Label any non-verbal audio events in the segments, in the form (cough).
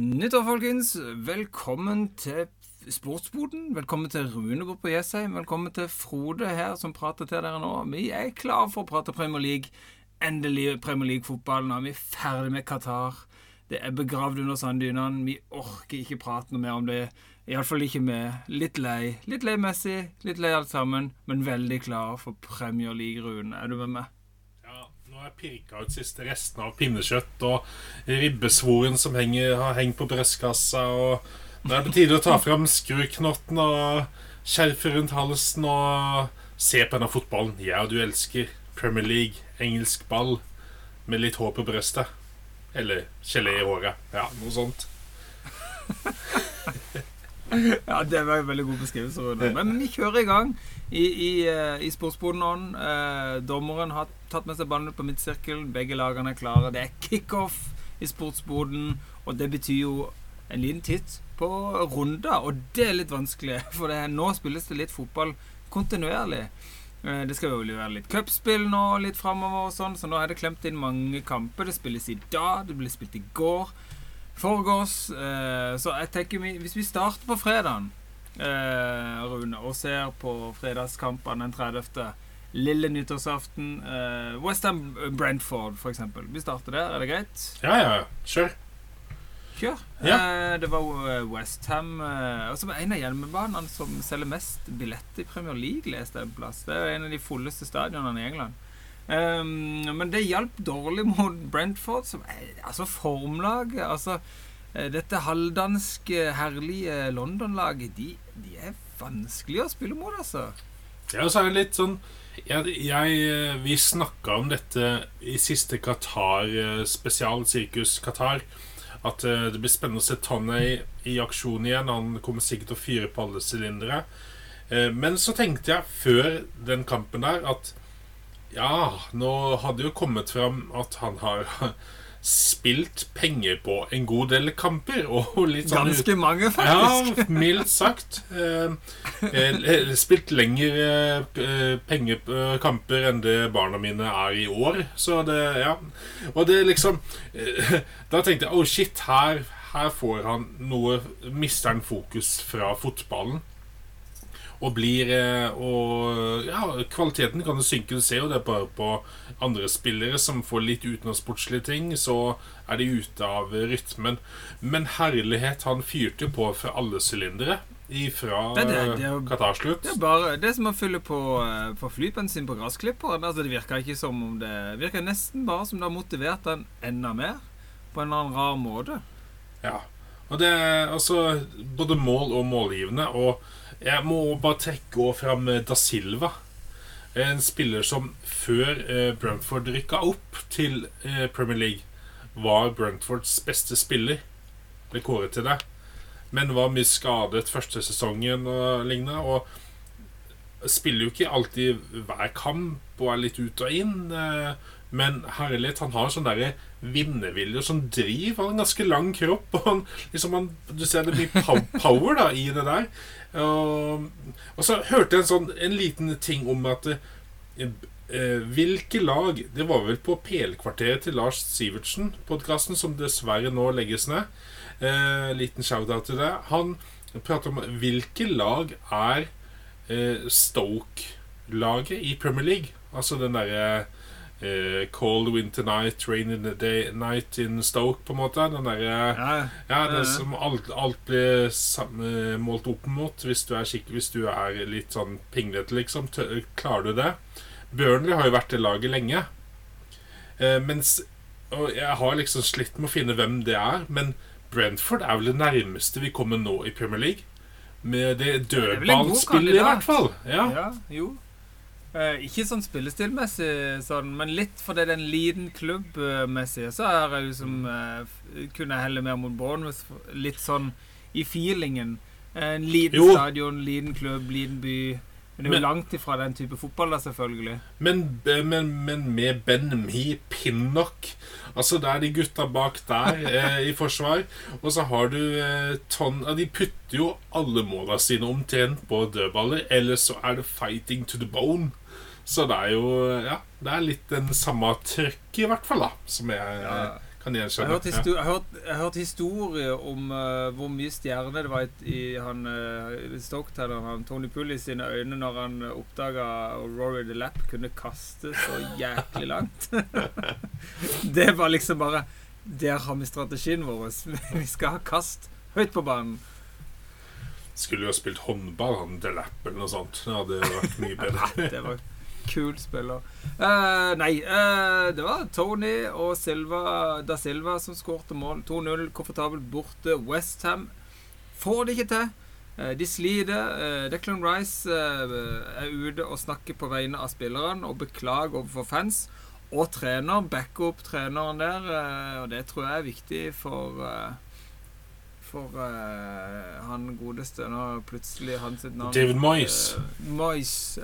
nyttår, folkens. Velkommen til Sportsboden. Velkommen til Rune bort på Jessheim. Velkommen til Frode her, som prater til dere nå. Vi er klare for å prate Premier League. Endelig Premier League-fotball. Nå er vi ferdig med Qatar. Det er begravd under sanddynene. Vi orker ikke prate noe mer om det. Iallfall ikke med. Litt lei. Litt lei Messi, litt lei alt sammen, men veldig klar for Premier League, Rune. Er du med meg? Har jeg pirka ut siste restene av pinnekjøtt og ribbesvoren som henger, har hengt på brystkassa. Og nå er det på tide å ta fram skruknotten og skjerfet rundt halsen og se på denne fotballen jeg og du elsker. Premier League, engelsk ball med litt hår på brystet. Eller gelé i håret. Ja, noe sånt. (laughs) ja, det var en veldig god beskrivelse. Men vi kjører i gang i, i, eh, i sportsboden. Eh, dommeren har tatt med seg ballen på midtsirkelen. Begge lagene er klare. Det er kickoff i sportsboden, og det betyr jo en liten titt på runder. Og det er litt vanskelig, (laughs) for det, nå spilles det litt fotball kontinuerlig. Eh, det skal jo være litt cupspill nå litt framover, sånn, så nå er det klemt inn mange kamper. Det spilles i dag, det ble spilt i går foregås. Eh, så jeg tenker hvis vi starter på fredagen, eh, Rune, og ser på fredagskampene den 30. Lille nyttårsaften. Eh, Westham Brentford, f.eks. Vi starter der, er det greit? Ja, ja. Kjør. Kjør. Ja. Eh, det var eh, Westham eh, Og så var en av hjemmebanene som selger mest billetter i Premier League, leste jeg en plass. Det er en av de fulleste stadionene i England. Um, men det hjalp dårlig mot Brentford, som er altså formlaget. Altså, eh, dette halvdanske, herlige London-laget, de, de, er vanskelig å spille mot, altså. Ja, så er det litt sånn jeg, jeg, eh, Vi snakka om dette i siste Qatar-spesial, eh, Sirkus Qatar. At det blir spennende å se Tonney i aksjon igjen. Han kommer sikkert til å fyre på alle sylindere. Men så tenkte jeg før den kampen der at ja, nå hadde jo kommet fram at han har (laughs) spilt penger på en god del kamper. Sånn, Ganske mange, faktisk. Ja, mildt sagt. Eh, eh, spilt lengre eh, pengekamper enn det barna mine er i år. Så det, ja. Og det liksom eh, Da tenkte jeg oh shit, her, her får han noe Mister han fokus fra fotballen og blir eh, Og ja, kvaliteten kan jo synke. Du ser jo det bare på andre spillere som får litt utenomsportslige ting, så er de ute av rytmen. Men herlighet, han fyrte jo på fra alle sylindere. Fra Qatar-slutt. Det er bare det som å fylle på, eh, på flybensin på gressklipperen. Altså, det virker ikke som om det virker nesten bare som det har motivert han enda mer. På en eller annen rar måte. Ja. Og det er altså både mål og målgivende. Og jeg må bare trekke fram eh, Da Silva. En spiller som før eh, Brentford rykka opp til eh, Premier League, var Brentfords beste spiller. Ble kåret til det. Men var mye skadet første sesongen og lignende. Og spiller jo ikke alltid hver kamp og er litt ut og inn. Men herlighet, han har sånn derre vinnervilje og sånn driv. Han har en ganske lang kropp. Og han, liksom han, du ser det blir power da i det der. Og, så hørte jeg en sånn En liten ting om at eh, Hvilke lag Det var vel på PL-kvarteret til Lars Sivertsen, podkasten, som dessverre nå legges ned. Eh, liten shout-out til det. Han prater om hvilke lag er eh, Stoke-laget i Premier League. Altså den derre Uh, cold winter night, rain in the day, night in Stoke, på en måte. Den der, ja, ja, det som alt, alt blir målt opp mot, hvis du er, hvis du er litt sånn pinglete, liksom. Klarer du det? Burnley har jo vært det laget lenge. Uh, mens Og jeg har liksom slitt med å finne hvem det er, men Brentford er vel det nærmeste vi kommer nå i Premier League. Med det dødballspillet, i hvert fall. Ja. ja jo Eh, ikke sånn spillestilmessig, sånn, men litt fordi det er en liten klubb-messig, Så er jeg liksom eh, kunne jeg heller mer mot Bournemouth. Litt sånn i feelingen. En liten jo. stadion, liten klubb, liten by. Men det er jo langt ifra den type fotball, da, selvfølgelig. Men, men, men med Ben Mi Pinnock Altså, det er de gutta bak der (laughs) eh, i forsvar. Og så har du eh, tonn De putter jo alle måla sine omtrent på dødballer. Eller så er det 'fighting to the bone'. Så det er jo Ja, det er litt den samme trøkket, i hvert fall, da, som jeg ja. kan gjenkjenne. hørt, jeg har hørt, jeg har hørt historier om uh, hvor mye stjerne det var i, i han uh, Stoketown, han Tony i sine øyne når han oppdaga Rory the Lap kunne kaste så jæklig langt. (laughs) det var liksom bare Der har vi strategien vår. vi skal ha kast høyt på banen. Skulle jo ha spilt håndball, han Delap eller noe sånt. Det hadde vært mye (laughs) bedre. Det var kul spiller. Uh, nei, uh, det var Tony og Silva, da Silva som skårte mål. 2-0, komfortabelt borte. Westham får det ikke til. Uh, de sliter. Eh, Declan Rice er ute og snakker på vegne av spillerne og beklager overfor fans. Og trener. Backer opp treneren der. og det tror jeg er viktig for for han godeste Nå plutselig han sitt navn David Moyes. Moyes.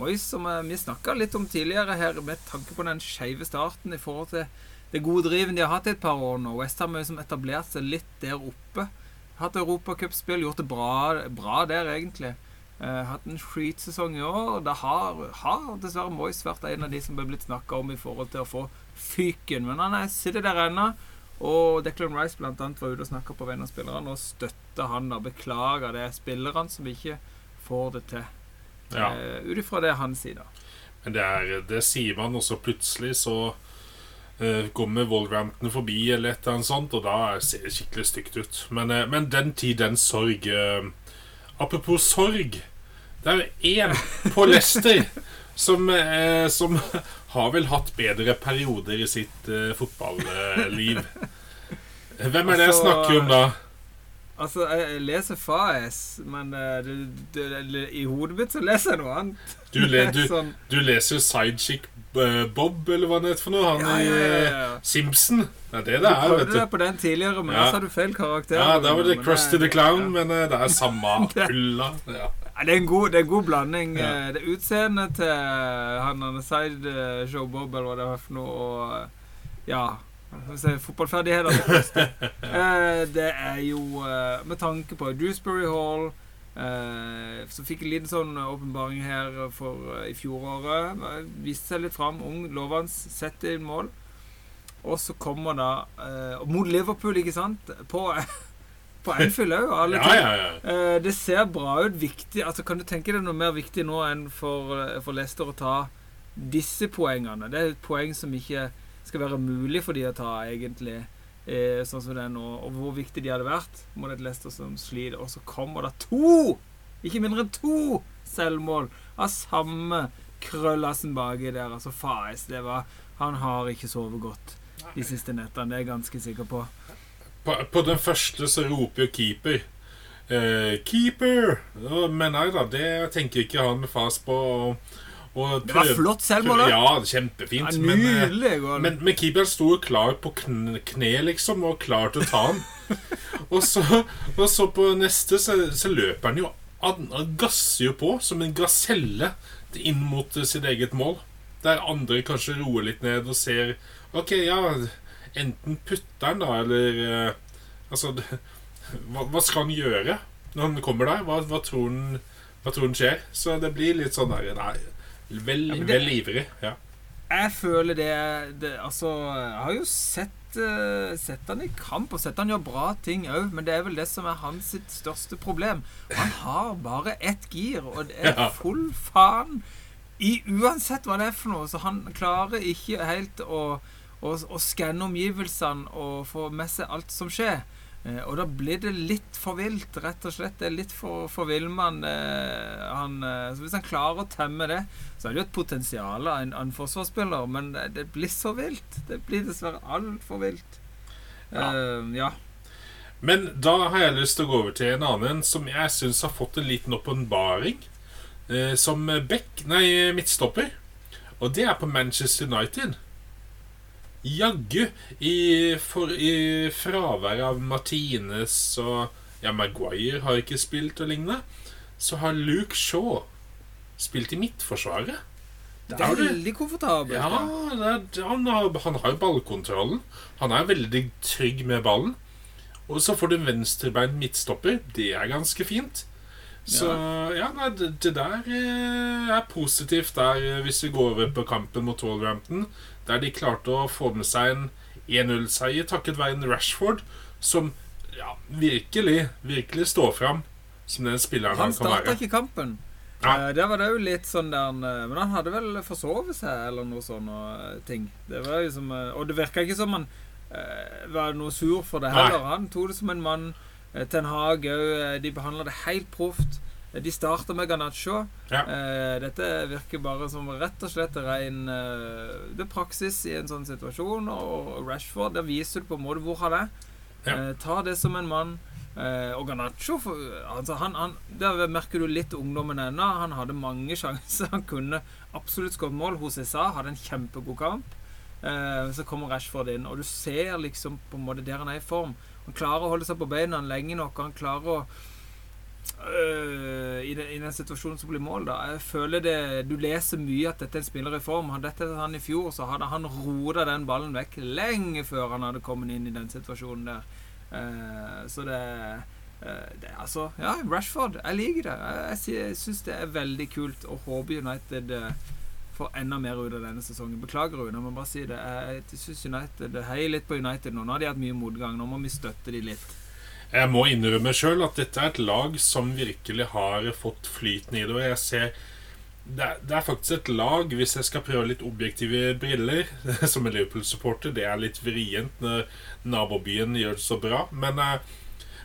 Moyes, som eh, vi snakka litt om tidligere her, med tanke på den skeive starten i forhold til det gode driven de har hatt i et par år nå. Westham har etablert seg litt der oppe. Hatt europacupspill, gjort det bra, bra der, egentlig. Eh, hatt en skitsesong i år. Da har, har dessverre Moyes vært en av de som ble blitt snakka om i forhold til å få fyken. Men han er, sitter der ennå. Og Declan Rice blant annet var ute og snakka på vegne av spillerne og støtta han da. Beklager det er spillerne som ikke får det til. Ja. Eh, Ut ifra det han sier, da. Men det, er, det sier man, og så plutselig så uh, kommer Wolverhampton forbi, eller et eller annet sånt, og da ser det skikkelig stygt ut. Men, uh, men den tid, den sorg Uh, Apropos sorg. Det er én på Leicester (laughs) som, som har vel hatt bedre perioder i sitt fotballiv. Hvem er det jeg Altså, snakker om da? Altså, jeg leser Faes, men uh, du, det, i hodet mitt så leser jeg noe annet. Du, le, (laughs) du, sånn, du leser Sidechick eh, Bob, eller hva det heter for noe? Han ja, i ja, ja, eh, ja. Simpson. Det er det Du det er, prøvde vet du. deg på den tidligere, men Ja. så har du feil karakter. Ja, da var det Crusty the Clown, men uh, det er samme (laughs) pulla. Ja. Ja, det, er en god, det er en god blanding. Ja. Eh, Det utseendet til han Side eh, Show Bob, eller hva det var for noe, og eh, ja skal vi si, Fotballferdigheter. (laughs) Eh, Det er jo eh, med tanke på Dewsbury Hall eh, Så fikk en liten sånn åpenbaring her for eh, i fjoråret. Viste seg litt fram. Ung, lovende, setter inn mål. Og så kommer da Mot Liverpool, ikke sant? På, (laughs) på Anfield òg, alle Ja, ja, ja. Det ser bra ut. Viktig altså Kan du tenke deg noe mer viktig nå enn for, for Leicester å ta disse poengene? Det er et poeng som ikke skal være mulig for de å ta, egentlig. Eh, sånn som det er nå. Og hvor viktig de hadde vært mot et Leicester som sliter. Og så kommer det to! Ikke mindre enn to selvmål av samme krøllassen baki der. Altså Faes, det var Han har ikke sovet godt de siste nettene. Det er jeg ganske sikker på. På, på den første så roper jo keeper eh, 'Keeper!' Men nei da, det tenker ikke han fast på. Og, og Det var flott selvmål. Ja, kjempefint. Ja, eh, Nydelig men, men, men keeperen sto klar på kn kne, liksom, og klar til å ta han. (laughs) og, så, og så på neste så, så løper han jo Han gasser jo på som en gaselle inn mot sitt eget mål. Der andre kanskje roer litt ned og ser OK, ja Enten putter han, da, eller eh, Altså (laughs) hva, hva skal han gjøre når han kommer der? Hva, hva, tror han, hva tror han skjer? Så det blir litt sånn der Nei, vel, Ja, det- vel ivrig. Ja. Jeg føler det, det Altså, jeg har jo sett uh, Sett han i kamp, og sett han gjøre bra ting òg, men det er vel det som er hans sitt største problem. Han har bare ett gir, og det er Ja. full faen i uansett hva det er for noe. Så han klarer ikke helt å, å, å skanne omgivelsene og få med seg alt som skjer. Eh, og da blir det litt for vilt, rett og slett. Det er litt for, for villmann. Eh, eh, så hvis han klarer å temme det, så er det jo et potensial av en, en forsvarsspiller, men det, blir så vilt. Det blir dessverre altfor vilt. Ja. Eh, ja. Men da har jeg lyst til å gå over til en annen som jeg syns har fått en liten åpenbaring. Eh, som back, nei, midtstopper. Og det er på Manchester United. Jaggu, i, for, i fravær av Martinez og Ja, Maguire har ikke spilt og lignende, så har Luke Shaw spilt i midtforsvaret. Det er veldig komfortabelt. Ja, er, han, har, han har ballkontrollen. Han er veldig trygg med ballen. Og så får du en venstrebeint midtstopper. Det er ganske fint. Så ja, nei, det, det der eh, er positivt der eh, hvis vi går over på kampen mot Wolverhampton. Der de klarte å få med seg en 1-0-seier takket være en Rashford som ja, virkelig, virkelig står fram som den spilleren han, Han kan starta være. ikke kampen. Ja. Eh, Der var det jo litt sånn der eh, Men han hadde vel forsovet seg, eller noe sånn og ting. Det var liksom, eh, Og det virka ikke som han eh, var noe sur for det Nei. heller. Han tok det som en mann. Eh, Ten Hag òg. De behandla det helt proft. De starter med ganacho. Ja. Eh, dette virker bare som rett og slett ren eh, Det er praksis i en sånn situasjon. Og Rashford, der viser du på en måte hvor han er. Ja. Eh, ta det som en mann. Eh, og Ganacho for, altså han, han, Der merker du litt ungdommen ennå. Han hadde mange (laughs) sjanser. Han kunne absolutt skåret mål. Hosesa hadde en kjempegod kamp. Eh, så kommer Rashford inn, og du ser liksom på en måte der han er i form. Han klarer å holde seg på beina lenge nok. Han klarer å øh, i, den, I den situasjonen som blir mål, da. Jeg føler det Du leser mye at dette er en spiller i form. Hadde dette han i fjor, så hadde han rota den ballen vekk lenge før han hadde kommet inn i den situasjonen der. Uh, så det, eh, det Altså, ja, Rashford. Jeg liker det. Jeg, jeg, syns det er veldig kult, og håper United eh, får enda mer ut av denne sesongen. Beklager, Rune, men bare si det. Jeg, jeg syns United Hei litt på United nå. Nå har de hatt mye motgang. Nå må vi støtte de litt. Jeg må innrømme sjøl at dette er et lag som virkelig har fått flyten i det. Og jeg ser det er, det er faktisk et lag, hvis jeg skal prøve litt objektive briller (laughs) som en Liverpool-supporter Det er litt vrient når nabobyen gjør det så bra. Men, eh,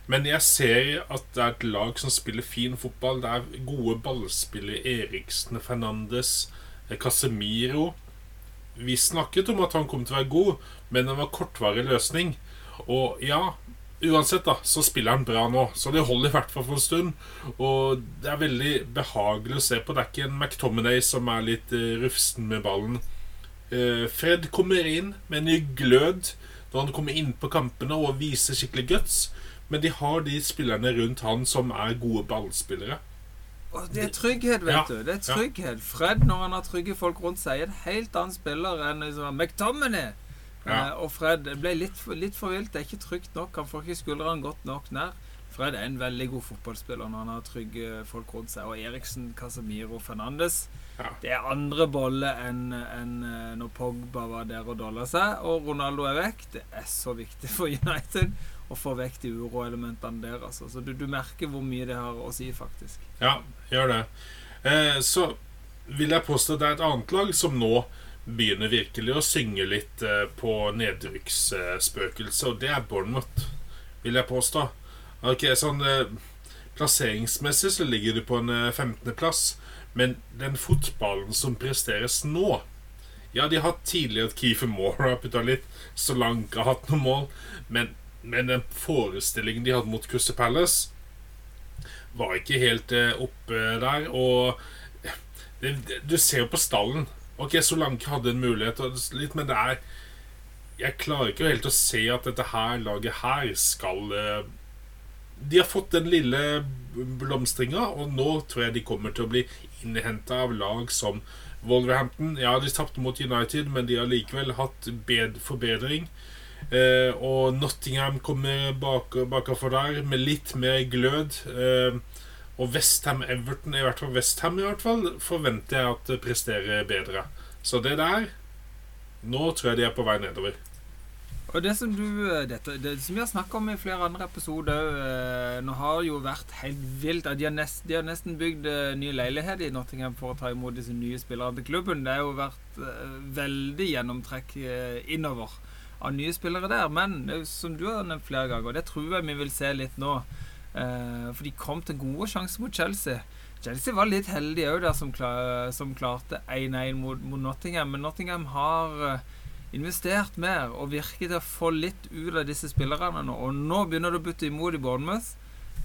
men jeg ser at det er et lag som spiller fin fotball. Det er gode ballspillere. Eriksen, Fernandes, Casemiro. Vi snakket om at han kom til å være god, men det var kortvarig løsning. Og ja, uansett da, så spiller han bra nå, så det holder i hvert fall for en stund. Og det er veldig behagelig å se på. Det er ikke en McTominay som er litt eh, rufsen med ballen. Eh, Fred kommer inn med en ny glød når han kommer inn på kampene og viser skikkelig guts. Men de har de spillerne rundt han som er gode ballspillere. Og det er trygghet, vet Ja, du. Det er ja. trygghet. Fred, når han har trygge folk rundt seg, er en helt annen spiller enn liksom, McTominay. Ja. Eh, og Fred ble litt, litt for vilt. Det er ikke trygt nok. Han får ikke skuldrene godt nok nær. Fred er en veldig god fotballspiller når han har trygge folk rundt seg. Og Eriksen, Casemiro, Fernandes Ja. Det er andre bolle enn enn, eh, når Pogba var der og dolla seg. Og Ronaldo er vekk. Det er så viktig for United å få vekk de uroelementene der. Altså. Så du, du merker hvor mye det har å si, faktisk. Ja, gjør det. Eh, så vil jeg påstå at det er et annet lag som nå begynner virkelig å synge litt eh, på nedrykksspøkelset, og det er Bournemouth, vil jeg påstå. Ok, sånn eh, Plasseringsmessig så ligger de på en eh, 15.-plass, men den fotballen som presteres nå Ja, de har hatt tidligere at Keefer Moore har putta litt, Solanke har hatt noen mål, men, men den forestillingen de hadde mot Crystal Palace var ikke helt eh, oppe der. Og det, det, du ser jo på stallen. Ok, Solanke hadde en mulighet, litt, men det er Jeg klarer ikke helt å se at dette her laget her skal eh, De har fått den lille blomstringa, og nå tror jeg de kommer til å bli innhenta av lag som Wolverhampton. Ja, de tapte mot United, men de har likevel hatt bed forbedring. Eh, og Nottingham kommer bak, bakafor der med litt mer glød. Eh, og Westham Everton, i hvert fall Westham forventer jeg at presterer bedre. Så det der Nå tror jeg de er på vei nedover. Og det som du eh, dette, Det som vi har snakka om i flere andre episoder eh, Nå har det jo vært helt vilt at de har, nest, de har nesten bygd eh, ny leilighet i Nottingham for å ta imot disse nye spillerne til klubben. Det har jo vært eh, veldig gjennomtrekk innover av nye spillere der. Men som du har nevnt flere ganger, og det tror jeg vi vil se litt nå. Eh, for de kom til gode sjanser mot Chelsea. Chelsea var litt heldige òg som, klar, som klarte 1-1 mot, mot Nottingham. Men Nottingham har eh, investert mer og virker til å få litt ut av disse spillerne nå. Og nå begynner det å butte imot i Bournemouth.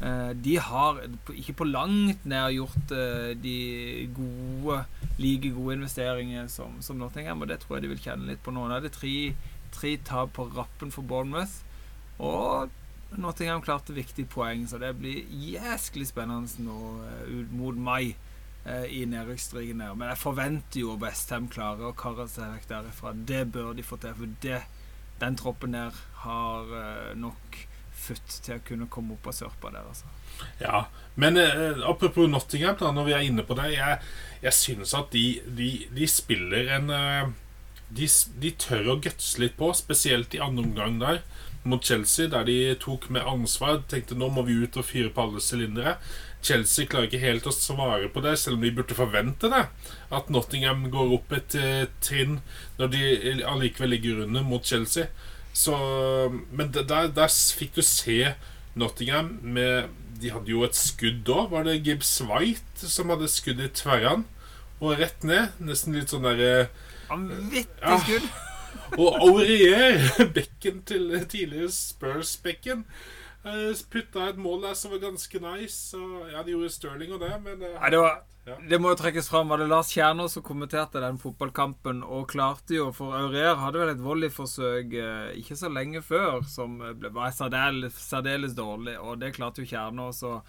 Eh, de har ikke på langt nær gjort de gode, like gode investeringene som, som Nottingham, og det tror jeg de vil kjenne litt på nå. Nå er det tre, tre tap på rappen for Bournemouth. Og Nottingham klarte viktig poeng, så det blir jæsklig spennende nå eh, ut mot mai eh, i nedrykksstriden der. Men jeg forventer jo Westham klarer å karre seg vekk derifra. Det bør de få til, for det, den troppen der har eh, nok futt til å kunne komme opp av sørpa der, altså. Ja, Men eh, apropos Nottingham, da, når vi er inne på det Jeg, jeg synes at de, de, de spiller en eh, de, de tør å gutse litt på, spesielt i andre omgang der mot Chelsea, der de tok med ansvar. Tenkte nå må vi ut og fyre på alle sylindere. Chelsea klarer ikke helt å svare på det, selv om de burde forvente det. At Nottingham går opp et eh, trinn når de allikevel ligger under mot Chelsea. Så, men der, der fikk du se Nottingham med De hadde jo et skudd da. Var det Gibbs White som hadde skudd i tverran? Og rett ned. Nesten litt sånn derre Vanvittig Ja. Og Aurier, (laughs) bekken til tidligere Spurs-bekken, eh, putta et mål der som var ganske nice. og ja, de gjorde Sterling og det, men eh, Nei, det, var, Ja. det må jo trekkes fram. Var det Lars Kjernås som kommenterte den fotballkampen og klarte jo For Aurier hadde vel et volleyforsøk eh, ikke så lenge før som ble, var særdeles, særdeles dårlig, og det klarte jo Kjernås å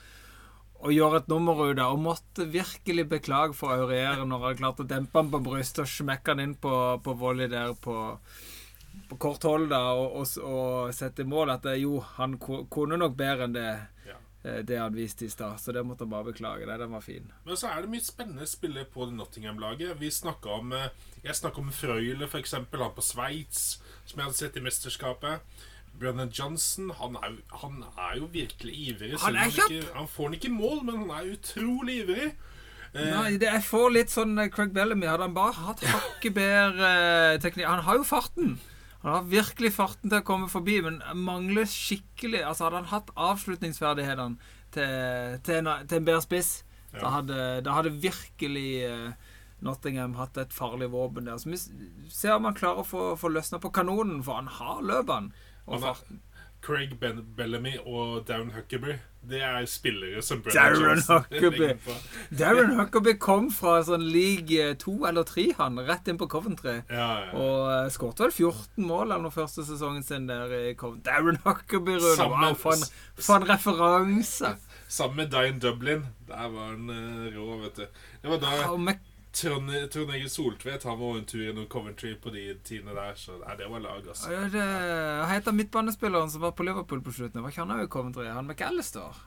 å gjøre et nummer ut av, og måtte virkelig beklage for Aurier når han klarte å dempe han på brystet og smekke han inn på, på volley der på, på kort hold da, og, og, og sette i mål at det, jo, han kunne nok bedre enn det, Ja. eh, det han viste i stad. Så det måtte han bare beklage. Det, den var fin. Men så er det mye spennende spillere på Nottingham-laget. Vi snakket om eh, Jeg snakka om Frøyle, f.eks. Han på Sveits, som jeg hadde sett i mesterskapet. Brennan Johnson han er, han er jo virkelig ivrig. Han er kjapp! ikke, han får den ikke i mål, men han er utrolig ivrig. Eh, Nei, det, jeg får litt sånn eh, Craig Bellamy. Hadde han bare hatt hakket bedre eh, teknikk Han har jo farten. Han har virkelig farten til å komme forbi, men mangler skikkelig Altså Hadde han hatt avslutningsferdighetene til, til, en, til en bedre spiss, Ja. da, hadde, da hadde virkelig eh, Nottingham hatt et farlig våpen der. Så vi ser om han klarer å få, få løsna på kanonen, for han har løpene og er- Craig ben Bellamy og Darren Huckaby Det er spillere som Darren Huckerby. (laughs) legger på. Darren Huckaby kom fra sånn league to eller tre, han, rett inn på Coventry. Ja, ja. Og uh, skåret vel 14 mål eller første sesongen sin der i Coventry. Darren Huckaby, Rune. Wow, for en, for en referanse. Sammen med Dian Dublin. Der var han uh, rå, vet du. Det var da Trond, Trond Egil Soltvedt Han var en tur innom Coventry på de tidene der. Så nei, det var lag, altså. Ja, det, Hva heter midtbanespilleren som var på Liverpool på slutten? Var ikke han òg i Coventry? Han McAllister?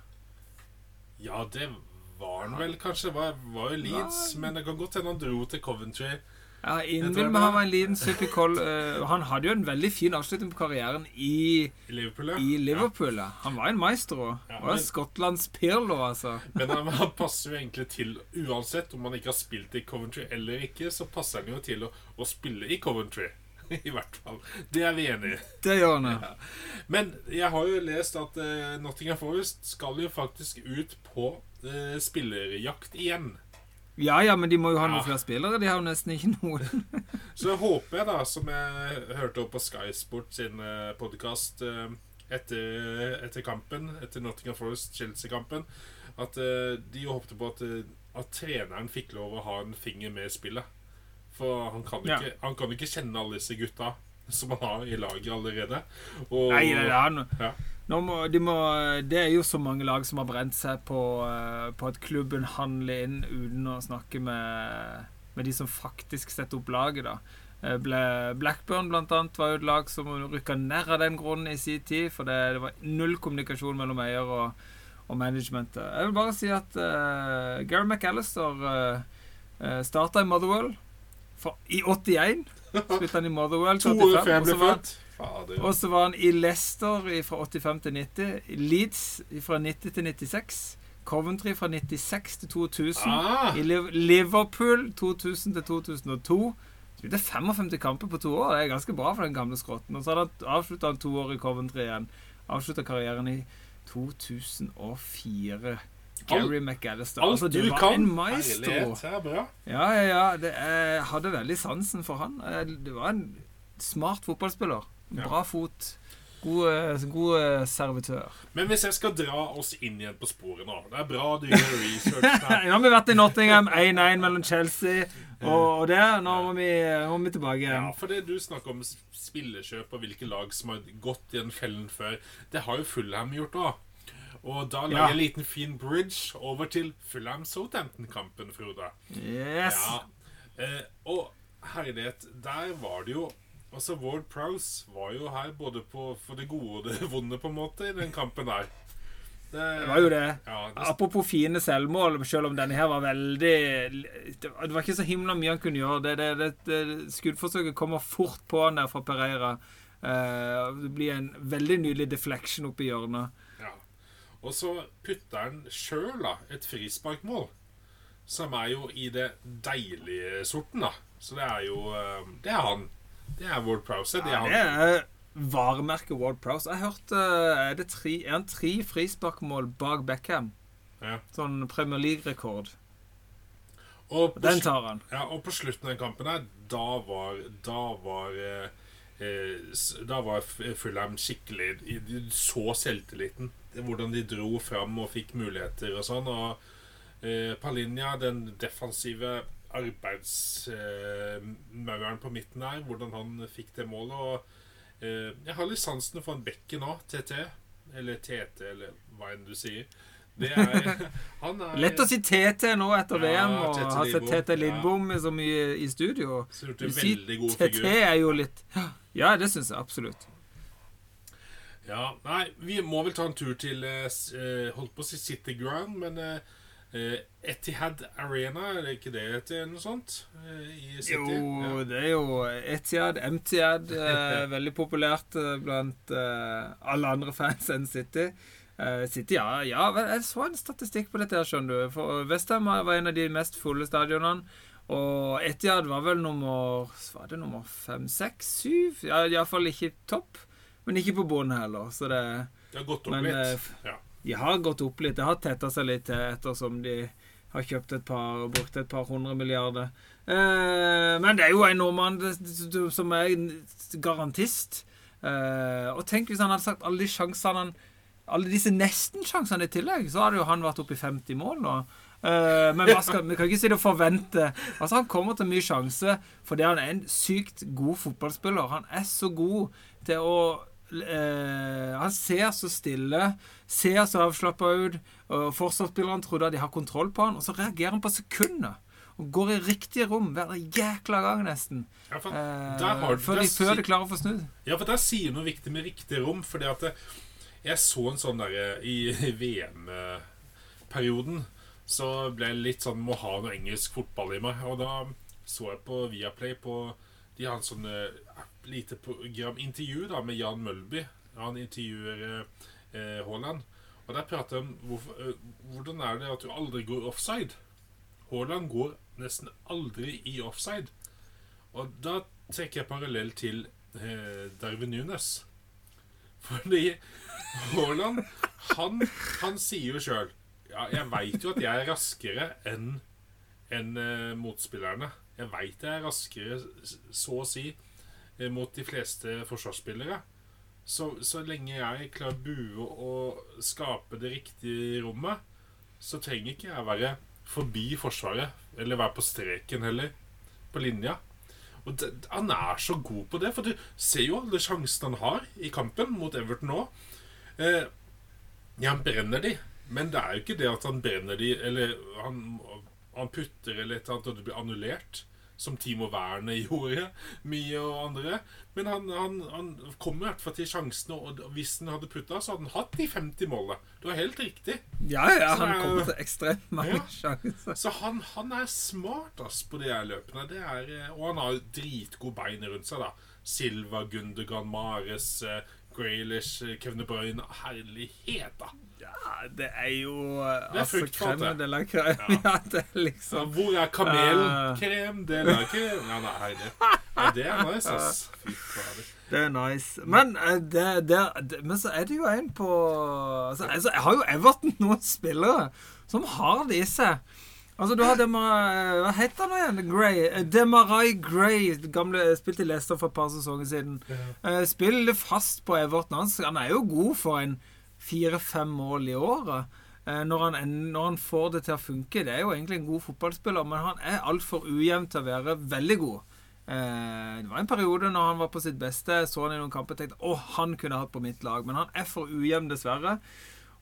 Ja, det var han vel kanskje. Var, var jo Leeds. ja. Men det kan godt hende han dro til Coventry. Ja, det var- en liten supp i koll. eh, han hadde jo en veldig fin avslutning på karrieren i, Liverpool, ja. i Liverpool. Ja. Han var en maestro. Ja, men- Skottlands Pirlo, altså. Men han, han passer jo egentlig til Uansett om han ikke har spilt i Coventry eller ikke, så passer han jo til å, å spille i Coventry. (laughs) I hvert fall. Det er vi enige i. Det gjør han. Ja. Men jeg har jo lest at uh, Nottingham Forest skal jo faktisk ut på uh, spillerjakt igjen. Ja ja, men de må jo ha noen Ja. flere spillere. De har jo nesten ikke noen. (laughs) Så håper jeg, da, som jeg hørte opp på Sky Sport sin podkast etter, etter kampen, etter Nottingham Forest-Chelsea-kampen, at eh, de håpte på at, eh, at treneren fikk lov å ha en finger med i spillet. For han kan Ja. ikke, han kan ikke kjenne alle disse gutta som han har i laget allerede. Og, Nei, nei, nei, han, Ja. Må, de må, det er jo så mange lag som har brent seg på, eh, på at klubben handler inn uten å snakke med, med de som faktisk setter opp laget. da. Eh, Blackburn blant annet var jo et lag som rykka ned av den grunnen i sin tid, for det, det var null kommunikasjon mellom eier og, og managementet. Jeg vil bare si at uh, Gary McAllister uh, starta i Motherwell for, i 81. Spilte han i Motherwell To til år 85. før jeg ble født. Og så var han i Leicester fra 85 til 90. Leeds fra 90 til 96. Coventry fra 96 til 2000. Ah, I Liverpool 2000 til 2002. Spilte 55 kamper på to år. Det er ganske bra for den gamle skrotten. Og så hadde han avslutta to år i Coventry igjen. Avslutta karrieren i 2004. Gary McAllister. alt Altså, det du var kan. en maestro. Herlighet, er. Ja, ja, ja. Det, jeg hadde veldig sansen for han. Eh, Det var en smart fotballspiller. Bra fot. God, god servitør. Men hvis jeg skal dra oss inn igjen på sporet nå Det er bra du gjør research. (laughs) der. Nå har vi vært i Nottingham 1-1 mellom Chelsea og, og det. Nå må vi, må vi tilbake Ja, for det du snakker om spillekjøp og hvilke lag som har gått i den fellen før, det har jo Fulham gjort òg. Og da lager Ja. en liten fin bridge over til Fulham-Southampton-kampen, Frode. Yes. Ja. Eh, og herlighet, der var det jo Altså, Ward Prowse var jo her både på, for det gode og det (laughs) vonde, på en måte, i den kampen der. Det var jo det. Ja, det Apropos fine selvmål, selv om denne her var veldig Det var ikke så himla mye han kunne gjøre. Det, det, det, det Skuddforsøket kommer fort på han der fra Pereira. Eh, det blir en veldig nydelig deflection oppe i hjørnet. Ja. Og så putter han sjøl et frisparkmål, som er jo i det deilige sorten, da. Så det er jo eh, Det er han. Det er Ward Prowse. Det Ja, det er varemerket Ward Prowse. Jeg hørte Er det tre, er han tre frisparkmål bak Beckham? Ja. Sånn Premier League-rekord. Den tar han. ja, og på slutten av den kampen her, da var Da var eh, eh, Da var Fulham skikkelig De så selvtilliten. Hvordan de dro fram og fikk muligheter og sånn. Og eh, Palinja, den defensive arbeidsmauren på midten her, hvordan han fikk det målet. Og eh, jeg har litt sansen for en bekken nå, TT. Eller TT, eller hva enn du sier. Det er (laughs) Han er Lett å si TT nå etter Ja, VM, og ha sett TT Lindbom ja. så mye i studio. Si, TT er jo litt Ja, det syns jeg absolutt. Ja, nei, vi må vel ta en tur til eh, eh, Holdt på å si City Ground, men eh, eh, Etihad Arena, er det ikke det heter? Noe sånt? eh, I City? Jo, det er jo Etihad, MTIAD, eh, (laughs) veldig populært eh, blant eh, alle andre fans enn City. Eh, City, ja, ja Jeg så en statistikk på dette, her, skjønner du. For Westham var en av de mest fulle stadionene. Og Etihad var vel nummer Var det nummer fem, seks, syv? Ja, Iallfall ikke topp. Men ikke på bunnen heller. Så det Det har gått opp Men, litt. eh, ja. De har gått opp litt. Det har tetta seg litt til ettersom de har kjøpt et par og brukt et par hundre milliarder. Eh, men det er jo en nordmann som er garantist. Eh, og tenk hvis han hadde sagt alle de sjansene han Alle disse nesten-sjansene i tillegg, så hadde jo han vært oppe i 50 mål nå. Uh, men skal, vi kan ikke si det og forvente Altså Han kommer til mye sjanse fordi han er en sykt god fotballspiller. Han er så god til å eh, Han ser så stille, ser så avslappa ut. Og Forsvarsspillerne trodde at de har kontroll på han, og så reagerer han på sekundet. Og går i riktige rom hver jækla gang, nesten. Ja, for, Eh, der har, før, de, før de klarer å få snudd. ja, for der sier noe viktig med riktig rom. Fordi at det, jeg så en sånn derre I (laughs) VM-perioden så ble jeg litt sånn må ha noe engelsk fotball i meg. Og da så jeg på Viaplay på De har en sånn eh, lite program intervju da med Jan Mølby. Han intervjuer eh, Haaland. Og der prater han om eh, hvordan er det at du aldri går offside. Haaland går nesten aldri i offside. Og da trekker jeg parallell til eh, Darwin Nunes. Fordi Haaland, han, han sier jo sjøl Ja, jeg veit jo at jeg er raskere enn enn eh, motspillerne. Jeg veit jeg er raskere, så å si, mot de fleste forsvarsspillere. Så, så lenge jeg klarer å bue og skape det riktige rommet, så trenger ikke jeg være forbi Forsvaret. Eller være på streken heller. På linja. Og det, Han er så god på det, for du ser jo alle sjansene han har i kampen mot Everton nå. Eh, ja, han brenner de, men det er jo ikke det at han brenner de, eller han, han putter eller et eller annet, og det blir annullert. Som Timo Werner (laughs) gjorde, mye og andre. Men han, han, han kom i hvert fall til sjansene, og hvis han hadde putta, så hadde han hatt de 50 målene. Du har helt riktig. Ja, ja, Så han er- kommer til ekstremt mange Ja. sjanser. Så han, han er smart ass, på de her løpene. Det er, eh, og han har dritgode bein rundt seg. da Silva, Gundergan, Mares, eh, Graylish, eh, Kevin De Bruyne. Herlighet, da! Ja, det er jo eh, Det er altså, fruktfat, det. de la krem. Ja. (laughs) Ja, det er liksom ja, hvor er kamelkrem? Det er krem Ja, nei, det, ja, det er nice, ass. (laughs) Fy fader. Det er nice. Men, eh, det, det, det, men så er det jo en på altså, altså, Jeg har jo Everton noen spillere som har det i seg. Altså, du har Demar... Hva het han igjen? Gray. Eh, Demarai Gray. Gamle, spilte i Leicester for et par sesonger siden. Ja. Spiller fast på Everton. Han, han er jo god for en fire-fem mål i året. Eh, Når han, når han får det til å funke. Det er jo egentlig en god fotballspiller, men han er altfor ujevn til å være veldig god. Eh, Det var en periode når han var på sitt beste. Så han i noen kamper og tenkte å, han kunne hatt på mitt lag. Men han er for ujevn, dessverre.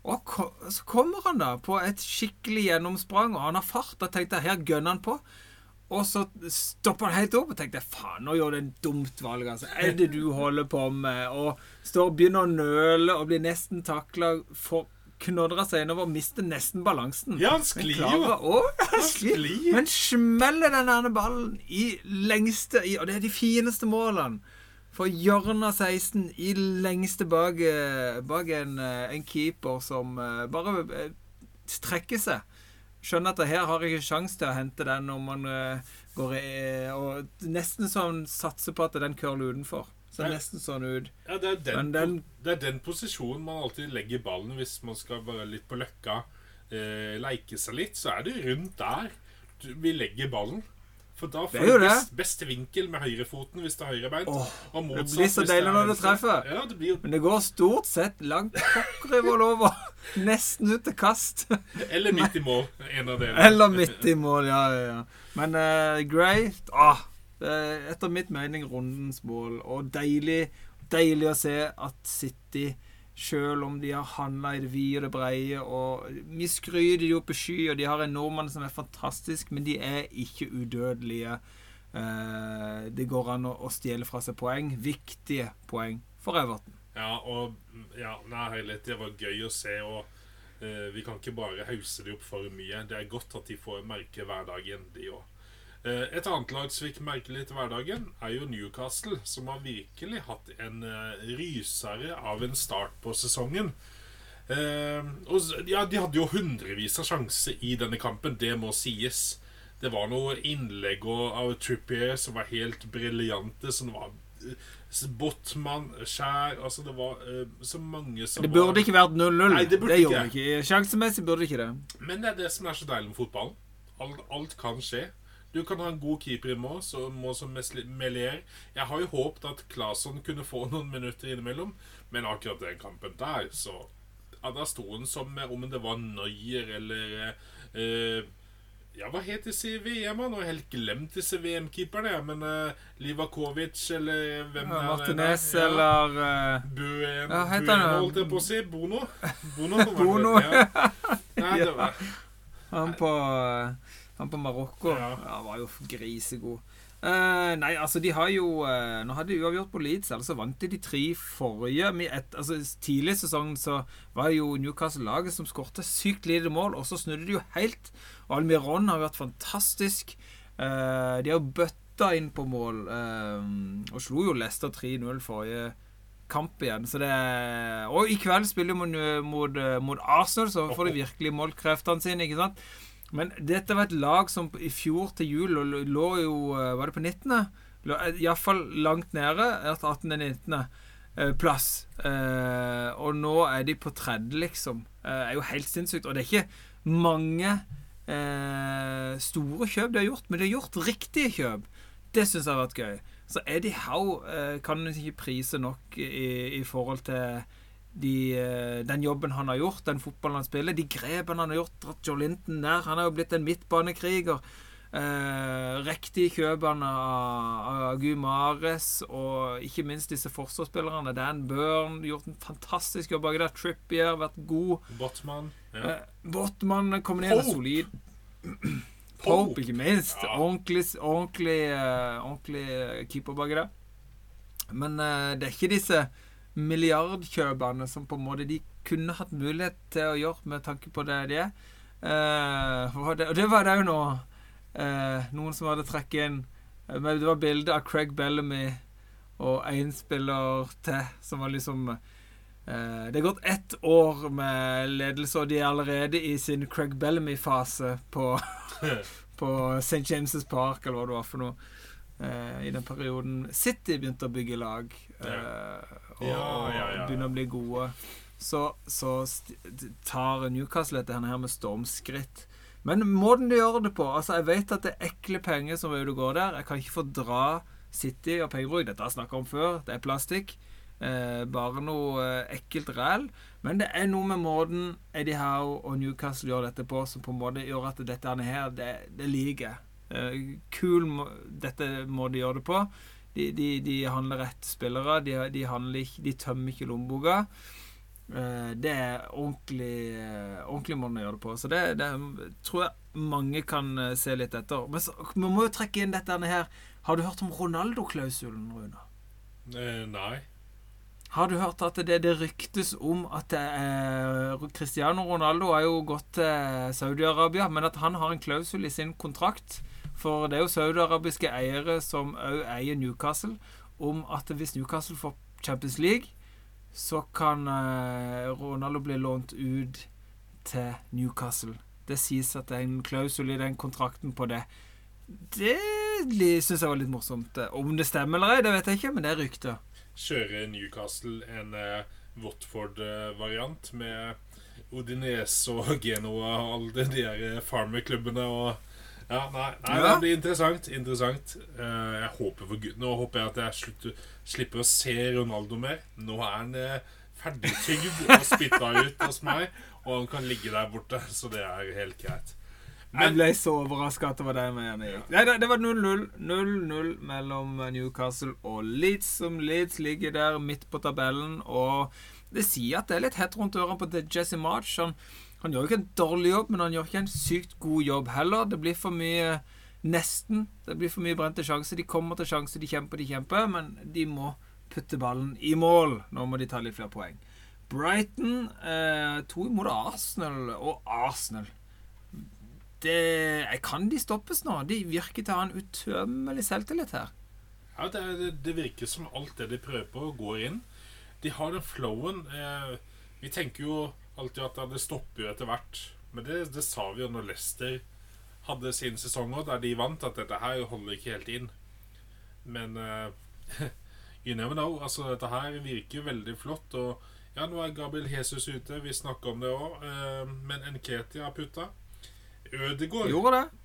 Og så kommer han da på et skikkelig gjennomsprang, og han har fart. Da tenkte jeg her gønner han på. Og så stopper han helt opp og tenkte faen, nå gjør du et dumt valg. altså. Er det du holder på med? Og står og begynner å nøle og blir nesten takla for knodrer seg innover og mister nesten balansen. Ja, han sklir jo. han sklir. Men smeller den ballen i lengste i, Og det er de fineste målene. For hjørnet av 16 i lengste bak, eh, bak en, eh, en keeper som eh, bare eh, trekker seg. Skjønner at det her har jeg ikke sjanse til å hente den når man går i Og nesten sånn satser på at den curler utenfor. Så Ja. nesten sånn ut. Ja, det, er den, den- det er den posisjonen man alltid legger ballen hvis man skal være litt på løkka, eh, leike seg litt. Så er det rundt der vi legger ballen. For da får du best, beste vinkel med høyrefoten hvis det er høyrebeint. Oh, og det blir så deilig når du treffer. Ja, det blir Men det går stort sett langt pokker i vold over. Nesten ut til kast. Eller midt i mål. En av delene. Eller midt i mål, ja, ja, ja. Men uh, Gray ah, er Etter mitt mening rundens mål. Og deilig, deilig å se at City, selv om de har handla i det vide og det breie og Vi skryter de opp i sky, og de har en nordmann som er fantastisk, men de er ikke udødelige. Eh, det går an å, å stjele fra seg poeng. Viktige poeng for Everton. Ja, og ja, nei, det var gøy å se. Og eh, vi kan ikke bare hause de opp for mye. Det er godt at de får merke hverdagen, de òg. Eh, et annet lag som fikk merke litt hverdagen, er jo Newcastle, som har virkelig hatt en eh, rysere av en start på sesongen. Eh, og ja, De hadde jo hundrevis av sjanser i denne kampen, det må sies. Det var noe innlegg og- av Trippier som var helt briljante. Som var Botman, Skjær Altså, det var eh, så mange som Det burde var ikke vært 0-0. Nei, det burde gjorde ikke. ikke. Sjansemessig burde ikke det. Men det er det som er så deilig med fotballen. Alt, alt kan skje. Du kan ha en god keeper i mål, så må som Melier. Jeg har jo håpet at Claesson kunne få noen minutter innimellom, men akkurat den kampen der, så ja, Da sto han som om det var Neuer eller eh, Ja, hva het disse VM-ene? Nå har jeg helt glemt disse VM-keeperne, men eh, Livakovic eller hvem Ja, er det Martinez der? Ja. eller uh, Buen, Ja, heter Buen han- holdt jeg på å si. Bono. (laughs) Bono. Bono. Ja. Nei, det (laughs) var Han på, eh, han på Marokko Ja. ja. var jo grisegod. Uh, nei, altså, de har jo uh, Nå hadde de uavgjort på Leeds, ellers så vant de de tre forrige. Med et, altså, tidlig i sesongen så var jo Newcastle laget som skårte sykt lite mål, og så snudde de jo helt. Og Almiron har vært fantastisk. Uh, de har jo bøtta inn på mål, og slo jo Leicester 3-0 forrige kamp igjen. Så det er, og i kveld spiller de mot, mot, mot Arsenal, så får de virkelig målkreftene sine. ikke sant? Men dette var et lag som i fjor til jul lå, jo eh, Var det på 19.? Iallfall langt nede. 18.-19. eh, plass. Eh, og nå er de på tredje, liksom. Eh, er jo helt sinnssykt. Og det er ikke mange eh, store kjøp de har gjort, men de har gjort riktige kjøp. Det syns jeg har vært gøy. Så Eddie Howe eh, kan ikke prise nok i, i forhold til de, eh, den jobben han har gjort, den fotballen han spiller, de grepene han har gjort, dratt Joe Linton nær. Han er jo blitt en midtbanekriger. Eh, riktig kjøpene av, av Gumares og ikke minst disse forsvarsspillerne. Dan Burn gjort en fantastisk jobb baki der. Trippier vært god. Botman. Ja. Eh, Botman kommer ned med solid. (clears throat) Pope, ikke minst. Ja. Ordentlig, ordentlig, eh, ordentlig keeper baki der. Men eh, det er ikke disse milliardkjøpene som på en måte de kunne hatt mulighet til å gjøre med tanke på det de er. Eh, og det, var det jo nå eh, noen som hadde trukket inn eh, men Det var bilde av Craig Bellamy og én spiller til som var liksom eh, Det er gått ett år med ledelse, og de er allerede i sin Craig Bellamy-fase på, (laughs) på St. James' Park, eller hva det var for noe. eh, I den perioden City begynte å bygge lag eh, og, Ja, ja, ja, ja. og begynne å bli gode. Så, så tar Newcastle dette her med stormskritt. Men måten de gjør det på altså Jeg vet at det er ekle penger som er ute og går der. Jeg kan ikke fordra City og pengebruk. Dette har jeg snakka om før. Det er plastikk. Eh, bare noe eh, ekkelt ræl. Men det er noe med måten Eddie Howe og Newcastle gjør dette på, som på en måte gjør at dette her, det, det liker jeg. Eh, kul må, dette må de gjøre det på. De, de, de handler rett spillere. De, de, ikke, de tømmer ikke lommeboka. Eh, det er ordentlig, eh, ordentlig måten å gjøre det på. Så det, det tror jeg mange kan eh, se litt etter. Men så, vi må jo trekke inn dette her. Har du hørt om Ronaldo-klausulen, Rune? Eh, nei. Har du hørt at det, det ryktes om at er, Cristiano Ronaldo har jo gått til Saudi-Arabia, men at han har en klausul i sin kontrakt For det er jo saudiarabiske eiere som òg eier Newcastle, om at hvis Newcastle får Champions League, så kan eh, Ronaldo bli lånt ut til Newcastle. Det sies at det er en klausul i den kontrakten på det. Det syns jeg var litt morsomt. Om det stemmer eller ei, det vet jeg ikke, men det er rykter. Kjører Newcastle en uh, Watford-variant med Odinese og Genoa og alle de der farmerklubbene og ja, nei, nei, Ja. det blir interessant. Interessant. Eh, jeg håper for Gud Nå håper jeg at jeg slutter, slipper å se Ronaldo mer. Nå er han uh, ferdigtygd og spytta ut hos meg, og han kan ligge der borte, så det er helt greit. Jeg ble så overraska at det var den med gikk. Nei, det, det var 0-0. 0-0 mellom Newcastle og Leeds, som Leeds ligger der midt på tabellen. Og det sier at det er litt hett rundt ørene på Jesse March. Han, han gjør jo ikke en dårlig jobb, men han gjør ikke en sykt god jobb heller. Det blir for mye Nesten. Det blir for mye brente sjanser. De kommer til sjanse, de kjemper, de kjemper, men de må putte ballen i mål. Nå må de ta litt flere poeng. Brighton eh, to imot Arsenal, og Arsenal det, Kan de stoppes nå? De virker til å ha en utømmelig selvtillit her. ja, det, det, det virker som alt det de prøver på, går inn. De har den flowen. Eh, vi tenker jo alltid at det stopper jo etter hvert. Men det, det sa vi jo når Leicester hadde sin sesong òg, der de vant, at dette her holder ikke helt inn. Men uh, (laughs) you never know. Altså, dette her virker jo veldig flott. Og ja, nå er Gabriel Jesus ute. Vi snakker om det òg. Uh, men Nketi har putta. Ødegård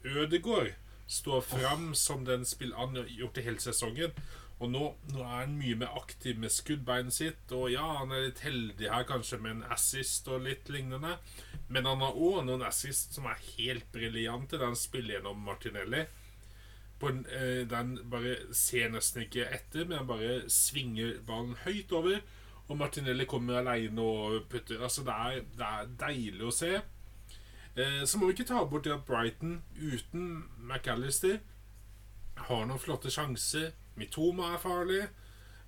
Ødegård står fram som den spill han har gjort det hele sesongen. Og nå, nå er han mye mer aktiv med skuddbeinet sitt. Og ja, han er litt heldig her kanskje med en assist og litt lignende. Men han har òg noen assist som er helt briljante, der han spiller gjennom Martinelli. En, eh, der bare ser nesten ikke etter, men han bare svinger ballen høyt over. Og Martinelli kommer aleine og putter. Altså, det er, det er deilig å se. Eh, så må vi ikke ta bort det at Brighton uten McAllister har noen flotte sjanser. Mitoma er farlig.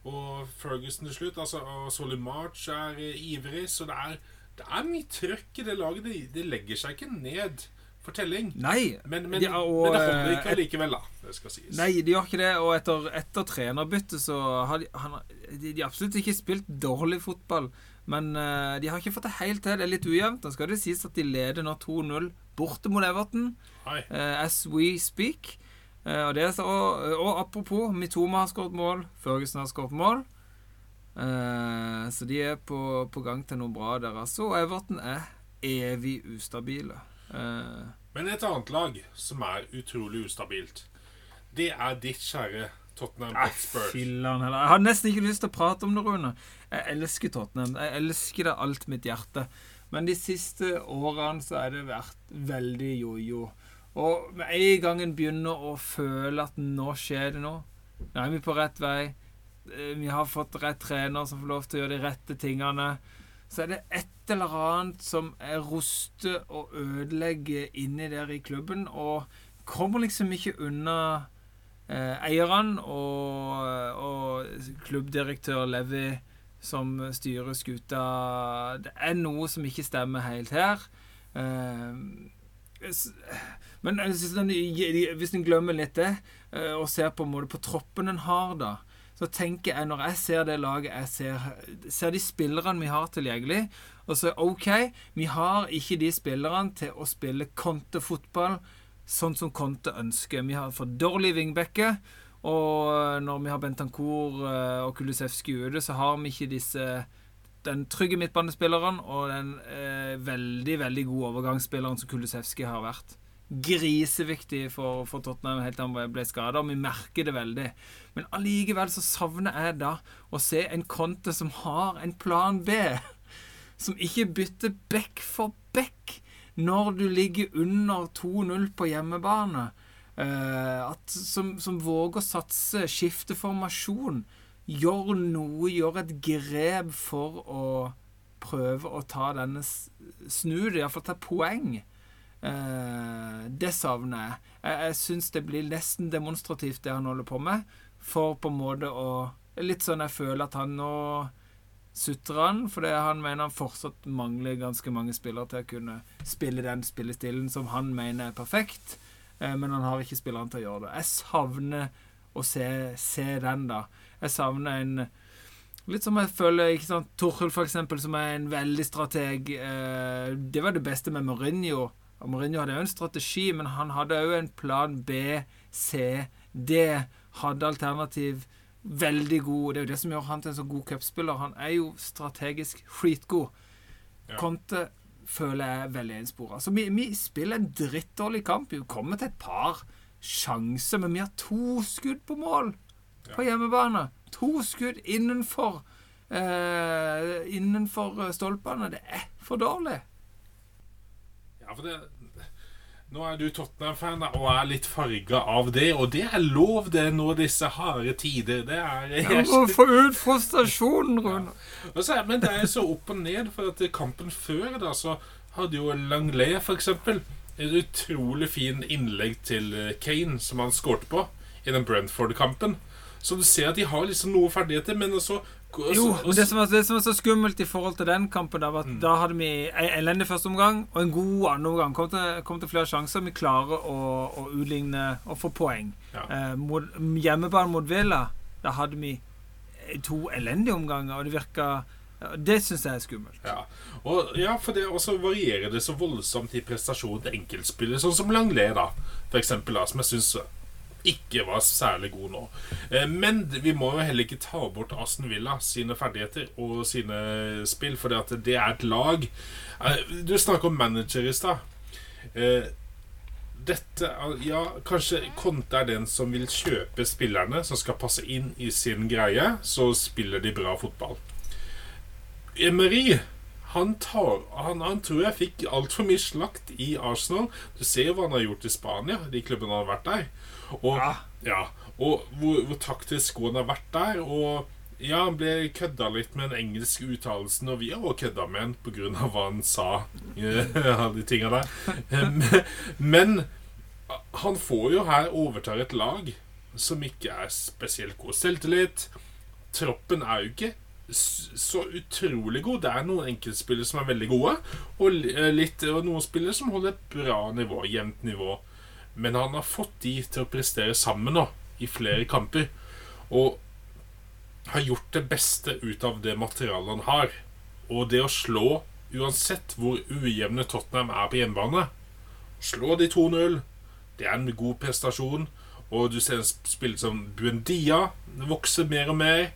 Og Ferguson til slutt. Altså, og Solly March er eh, ivrig. Så det er, det er mye trøkk i det laget. Det, det legger seg ikke ned for telling. Nei. Men, men, Ja, og, men det holder eh, ikke allikevel, da. Det skal sies. Nei, de gjør ikke det. Og etter, etter trenerbyttet så har de, han, de, de absolutt ikke spilt dårlig fotball. Men uh, de har ikke fått det helt til. Det er litt ujevnt. Da skal det sies at de leder nå 2-0 borte mot Everton, eh, as we speak. Eh, og, det og, og apropos, Mitoma har skåret mål, Førgesen har skåret mål. Eh, så de er på, på gang til noe bra der, altså. Og Everton er evig ustabile. Eh, Men et annet lag som er utrolig ustabilt, det er ditt kjære Tottenham Hotspur. Jeg har nesten ikke lyst til å prate om det, Rune. Jeg elsker Tottenham. Jeg elsker det alt mitt hjerte. Men de siste årene så er det vært veldig jojo. Og med en gang en begynner å føle at nå skjer det noe, nå er vi på rett vei, eh, vi har fått rett trener som får lov til å gjøre de rette tingene, så er det et eller annet som er ruster og ødelegger inni der i klubben, og kommer liksom ikke unna eh, eierne og, og klubbdirektør Levi som styrer skuta. Det er noe som ikke stemmer helt her. Eh, men jeg den, hvis en glemmer litt det, eh, og ser på på troppen en har, da, så tenker jeg, når jeg ser det laget jeg ser, ser de spillerne vi har tilgjengelig, og så OK, vi har ikke de spillerne til å spille kontefotball sånn som Conte ønsker. Vi har for dårlige vingbekker. Og når vi har Bentancour eh, og Kulusevski ute, så har vi ikke disse den trygge midtbanespilleren og den eh, veldig, veldig gode overgangsspilleren som Kulusevski har vært. Griseviktig for, for Tottenham helt til han ble skada, vi merker det veldig. Men allikevel så savner jeg da å se en Conte som har en plan B. Som ikke bytter back for back når du ligger under 2-0 på hjemmebane. Uh, at, som, som våger å satse, skifte formasjon. Gjør noe, gjør et grep for å prøve å ta denne Snu det, iallfall ta poeng. Eh, det savner jeg. Jeg, jeg syns det blir nesten demonstrativt, det han holder på med. For på en måte å Litt sånn jeg føler at han nå sutrer han, fordi han mener han fortsatt mangler ganske mange spillere til å kunne spille den spillestilen som han mener er perfekt. Eh, men han har ikke spillerne til å gjøre det. Jeg savner å se, se den, da. Jeg savner en Litt som jeg føler ikke sant, Torhild, for eksempel, som er en veldig strateg. Eh, det var det beste med Mourinho. Og Mourinho hadde jo en strategi, men han hadde òg en plan B, C, D. Hadde alternativ veldig god. Det er jo det som gjør han til en så god cupspiller. Han er jo strategisk skitgod. Ja. Conte føler jeg er veldig enspora. Så vi, vi spiller en drittdårlig kamp. Vi kommer til et par sjanser, men vi har to skudd på mål på hjemmebane. To skudd innenfor eh, innenfor stolpene. Det er for dårlig. Ja, for det Nå er du Tottenham-fan og er litt farga av det, og det er lov, det, nå disse harde tider. Det er Jeg må få ut frustrasjonen, Rune. Ja. så Men det er så opp og ned, for at kampen før da, så hadde jo Langley for eksempel et utrolig fin innlegg til eh, Kane, som han skårte på i den Brentford-kampen. Så du ser at de har liksom noe ferdigheter, men også Jo, men det som, var, det som var så skummelt i forhold til den kampen, da, var at da hadde vi en elendig første omgang og en god andre omgang. Kom til, kom til flere sjanser. Vi klarer å, å utligne og få poeng. Ja. Eh, mot, hjemmebane mot Villa, da hadde vi to elendige omganger, og det virka Det syns jeg er skummelt. Ja, og, ja for det også varierer det så voldsomt i prestasjonen til enkeltspillere, sånn som Langlais, da, for eksempel, da, som jeg syns ikke var særlig god nå. Eh, Men vi må jo heller ikke ta bort Aston Villa sine ferdigheter og sine spill, for det er et lag Eh, Du snakker om manager i stad. Eh, Dette Ja, kanskje Conte er den som vil kjøpe spillerne som skal passe inn i sin greie, så spiller de bra fotball. Emery han, tar, han, han tror jeg fikk altfor mye slakt i Arsenal. Du ser jo hva han har gjort i Spania, de klubbene han har vært der. Og, Ja. ja, og hvor, hvor taktisk han har vært der. Og ja, han ble kødda litt med den engelske uttalelsen, og vi har også kødda med han pga. hva han sa. (laughs) Ja, de der. Men, men han får jo her overtar et lag som ikke er spesielt god selvtillit. Troppen er jo ikke så utrolig god. Det er noen enkeltspillere som er veldig gode, og eh, litt, og noen spillere som holder et bra nivå, jevnt nivå. Men han har fått de til å prestere sammen nå, i flere kamper. Og har gjort det beste ut av det materialet han har. Og det å slå, uansett hvor ujevne Tottenham er på hjemmebane Slå de 2-0. Det er en god prestasjon. Og du ser en sp- spiller som Buendia vokser mer og mer.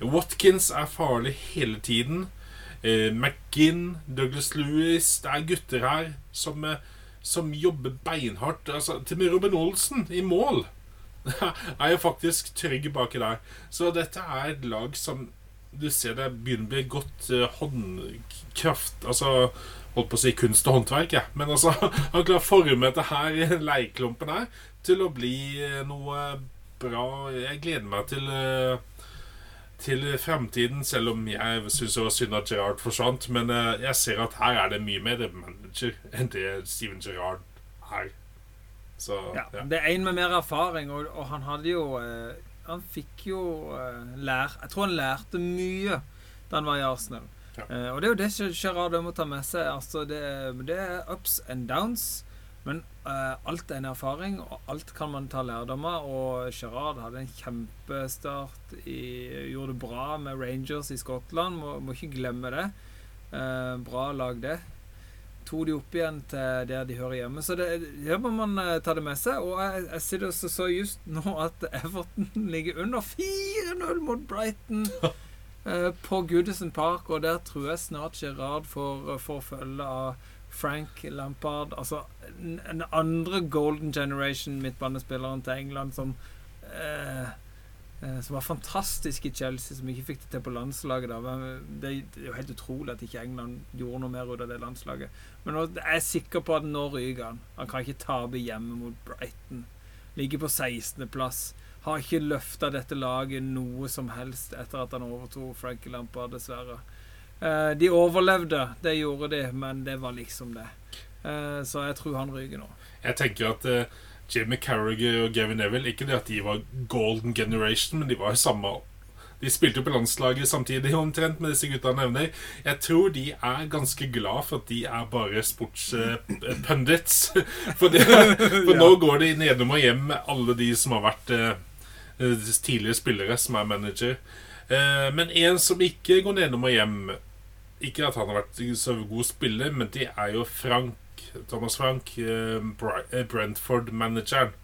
Watkins er farlig hele tiden. Eh, McGinn, Douglas Lewis Det er gutter her som, eh, som jobber beinhardt. Altså, til og med Robin Olsen i mål (laughs) er jo faktisk trygg baki der. Så dette er et lag som du ser det begynner å bli godt eh, håndkraft Altså holdt på å si kunst og håndverk, jeg. Men altså, (laughs) han klarer å forme dette her (laughs) leirklumpen her til å bli eh, noe bra. Jeg gleder meg til eh, til fremtiden, selv om jeg syns det var synd at Gerard forsvant. Men eh, jeg ser at her er det mye mer manager enn det Steven Gerard er. Så Ja, ja. Det er en med mer erfaring, og, og han hadde jo eh, Han fikk jo eh, lær Jeg tror han lærte mye da han var i Arsenal. Ja. Eh, og det er jo det Gerard må ta med seg. Altså, det, det er ups and downs. Men alt er en erfaring, og alt kan man ta lærdom av. Og Gerard hadde en kjempestart. I, gjorde det bra med Rangers i Skottland. Må, må ikke glemme det. Eh, bra lag, det tok de opp igjen til der de hører hjemme. Så det, det må man eh, ta det med seg. Og jeg, jeg sitter og så, så just nå at Everton (laughs) ligger under 4-0 mot Brighton (laughs) eh, på Goodison Park, og der tror jeg snart Gerard får, får følge av Frank Lampard. Altså en, en andre golden generation midtbanespilleren til England som eh, eh, som var fantastisk i Chelsea, som ikke fikk det til på landslaget. da Det er jo helt utrolig at ikke England gjorde noe mer ut av det landslaget. Men nå er sikker på at nå ryker han. Han kan ikke tape hjemme mot Brighton. Ligger på 16.-plass. Har ikke løfta dette laget noe som helst etter at han overtok Frank Lampard, dessverre. Eh, de overlevde, det gjorde de, men det var liksom det. Eh, så jeg tror han ryker nå. Jeg tenker at uh, Jimmy Carragher og Gavin Neville Ikke det at de var golden generation, men de var jo samme De spilte jo på landslaget samtidig omtrent med disse gutta nevner. Jeg tror de er ganske glad for at de er bare sportspundits. (laughs) for de, for nå går de nedom og hjem med alle de som har vært uh, tidligere spillere, som er manager. Eh, men en som ikke går nedom og hjem Ikke at han har vært så god spiller, men det er jo Frank. Thomas Frank, eh, Brentford-manageren.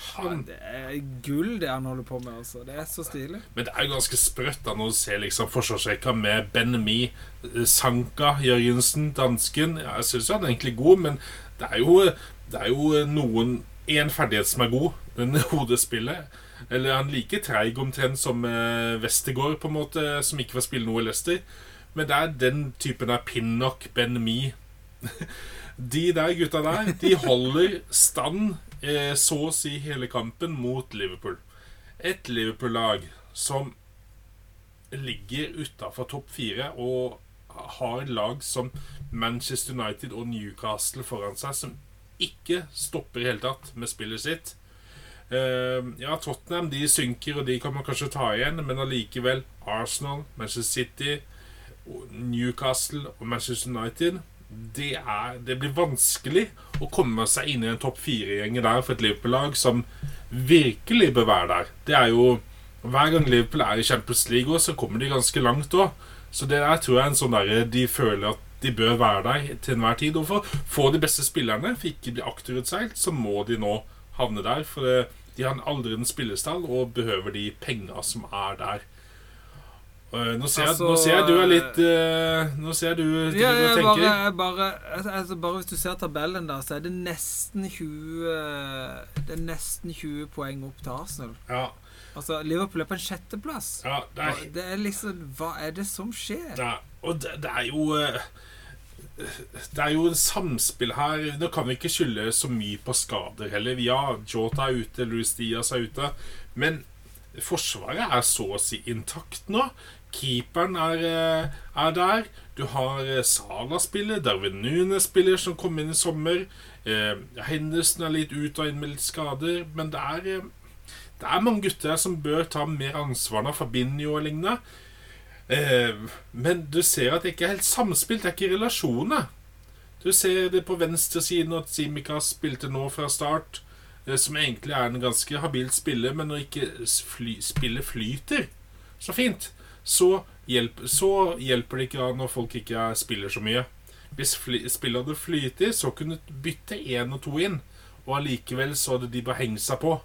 Ja, det er gull, det han holder på med. altså. Det er så stilig. Men det er jo ganske sprøtt da når du ser liksom forsvarsrekka med Ben Mi, Sanka, Jørgensen, dansken. Ja, jeg syns han er egentlig god, men det er jo, det er jo noen én ferdighet som er god. Den (laughs) hodespillet. Eller han like treig omtrent som eh, Westergård, på en måte, som ikke får spille noe i Leicester. Men det er den typen av Pinnock, Ben Mi (laughs) De der gutta der, de holder stand eh, så å si hele kampen mot Liverpool. Et Liverpool-lag som ligger utafor topp fire og har lag som Manchester United og Newcastle foran seg, som ikke stopper i hele tatt med spillet sitt. Eh, ja, Tottenham de synker, og de kan man kanskje ta igjen, men allikevel Arsenal, Manchester City, Newcastle og Manchester United det, er, det blir vanskelig å komme seg inn i en topp fire-gjeng der for et Liverpool-lag som virkelig bør være der. Det er jo Hver gang Liverpool er i Champions League, også, så kommer de ganske langt òg. Så det der tror jeg er en sånn derre De føler at de bør være der til enhver tid. Og for å få de beste spillerne, for ikke bli akterutseilt, så må de nå havne der. For det, de har en aldrende spillestall og behøver de penga som er der. Øh, Nå ser, jeg, Altså, nå ser jeg du er litt øh, Nå ser jeg du Ja, driver jeg tenker. bare, bare, altså, altså, bare hvis du ser tabellen, da, så er det nesten 20 Det er nesten 20 poeng opp til Arsenal. Ja, Altså, Liverpool er på en sjetteplass. ja, det er, Det er liksom Hva er det som skjer? ja, og det, det er jo Det er jo en samspill her. Nå kan vi ikke skylde så mye på skader heller. Ja, Jota er ute, Louis Diaz er ute. Men Forsvaret er så å si intakt nå. Keeperen er, øh, er der. Du har øh, Sala spiller, Darwin Nunes spiller, som kom inn i sommer. Eh, Henderson er litt ut og inn med litt skader. Men det er, eh, det er mange gutter som bør ta mer ansvar nå, Fabinho og lignende. Eh, men du ser at det ikke er helt samspilt. Det er ikke relasjoner. Du ser det på venstresiden at Simikaz spilte nå fra start, eh, som egentlig er en ganske habil spiller, men når ikke fly, spillet flyter så fint, så, hjelp, så hjelper det ikke da når folk ikke er- spiller så mye. Hvis fly, spillet hadde flytet, så kunne du bytte én og to inn, og allikevel så hadde de bare hengt seg på.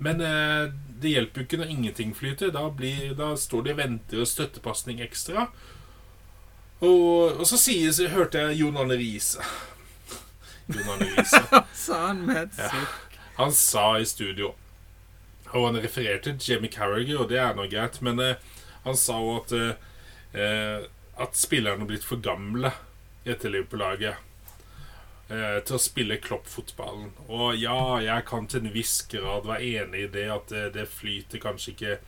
Men eh, det hjelper jo ikke når ingenting flyter. Da, blir, da står de og venter og støttepasning ekstra. Og, og så sies, hørte jeg Jon Arne Riise (laughs) Jon Arne Riise. (laughs) Sa han med et Ja. Han sa i studio Og han refererte til Jamie Carragher, og det er nå greit, men eh, han sa jo at eh, eh, At spillerne har blitt for gamle etter Liverpool-laget til å spille kloppfotballen. Og ja, jeg kan til en viss grad være enig i det, at det, det flyter kanskje ikke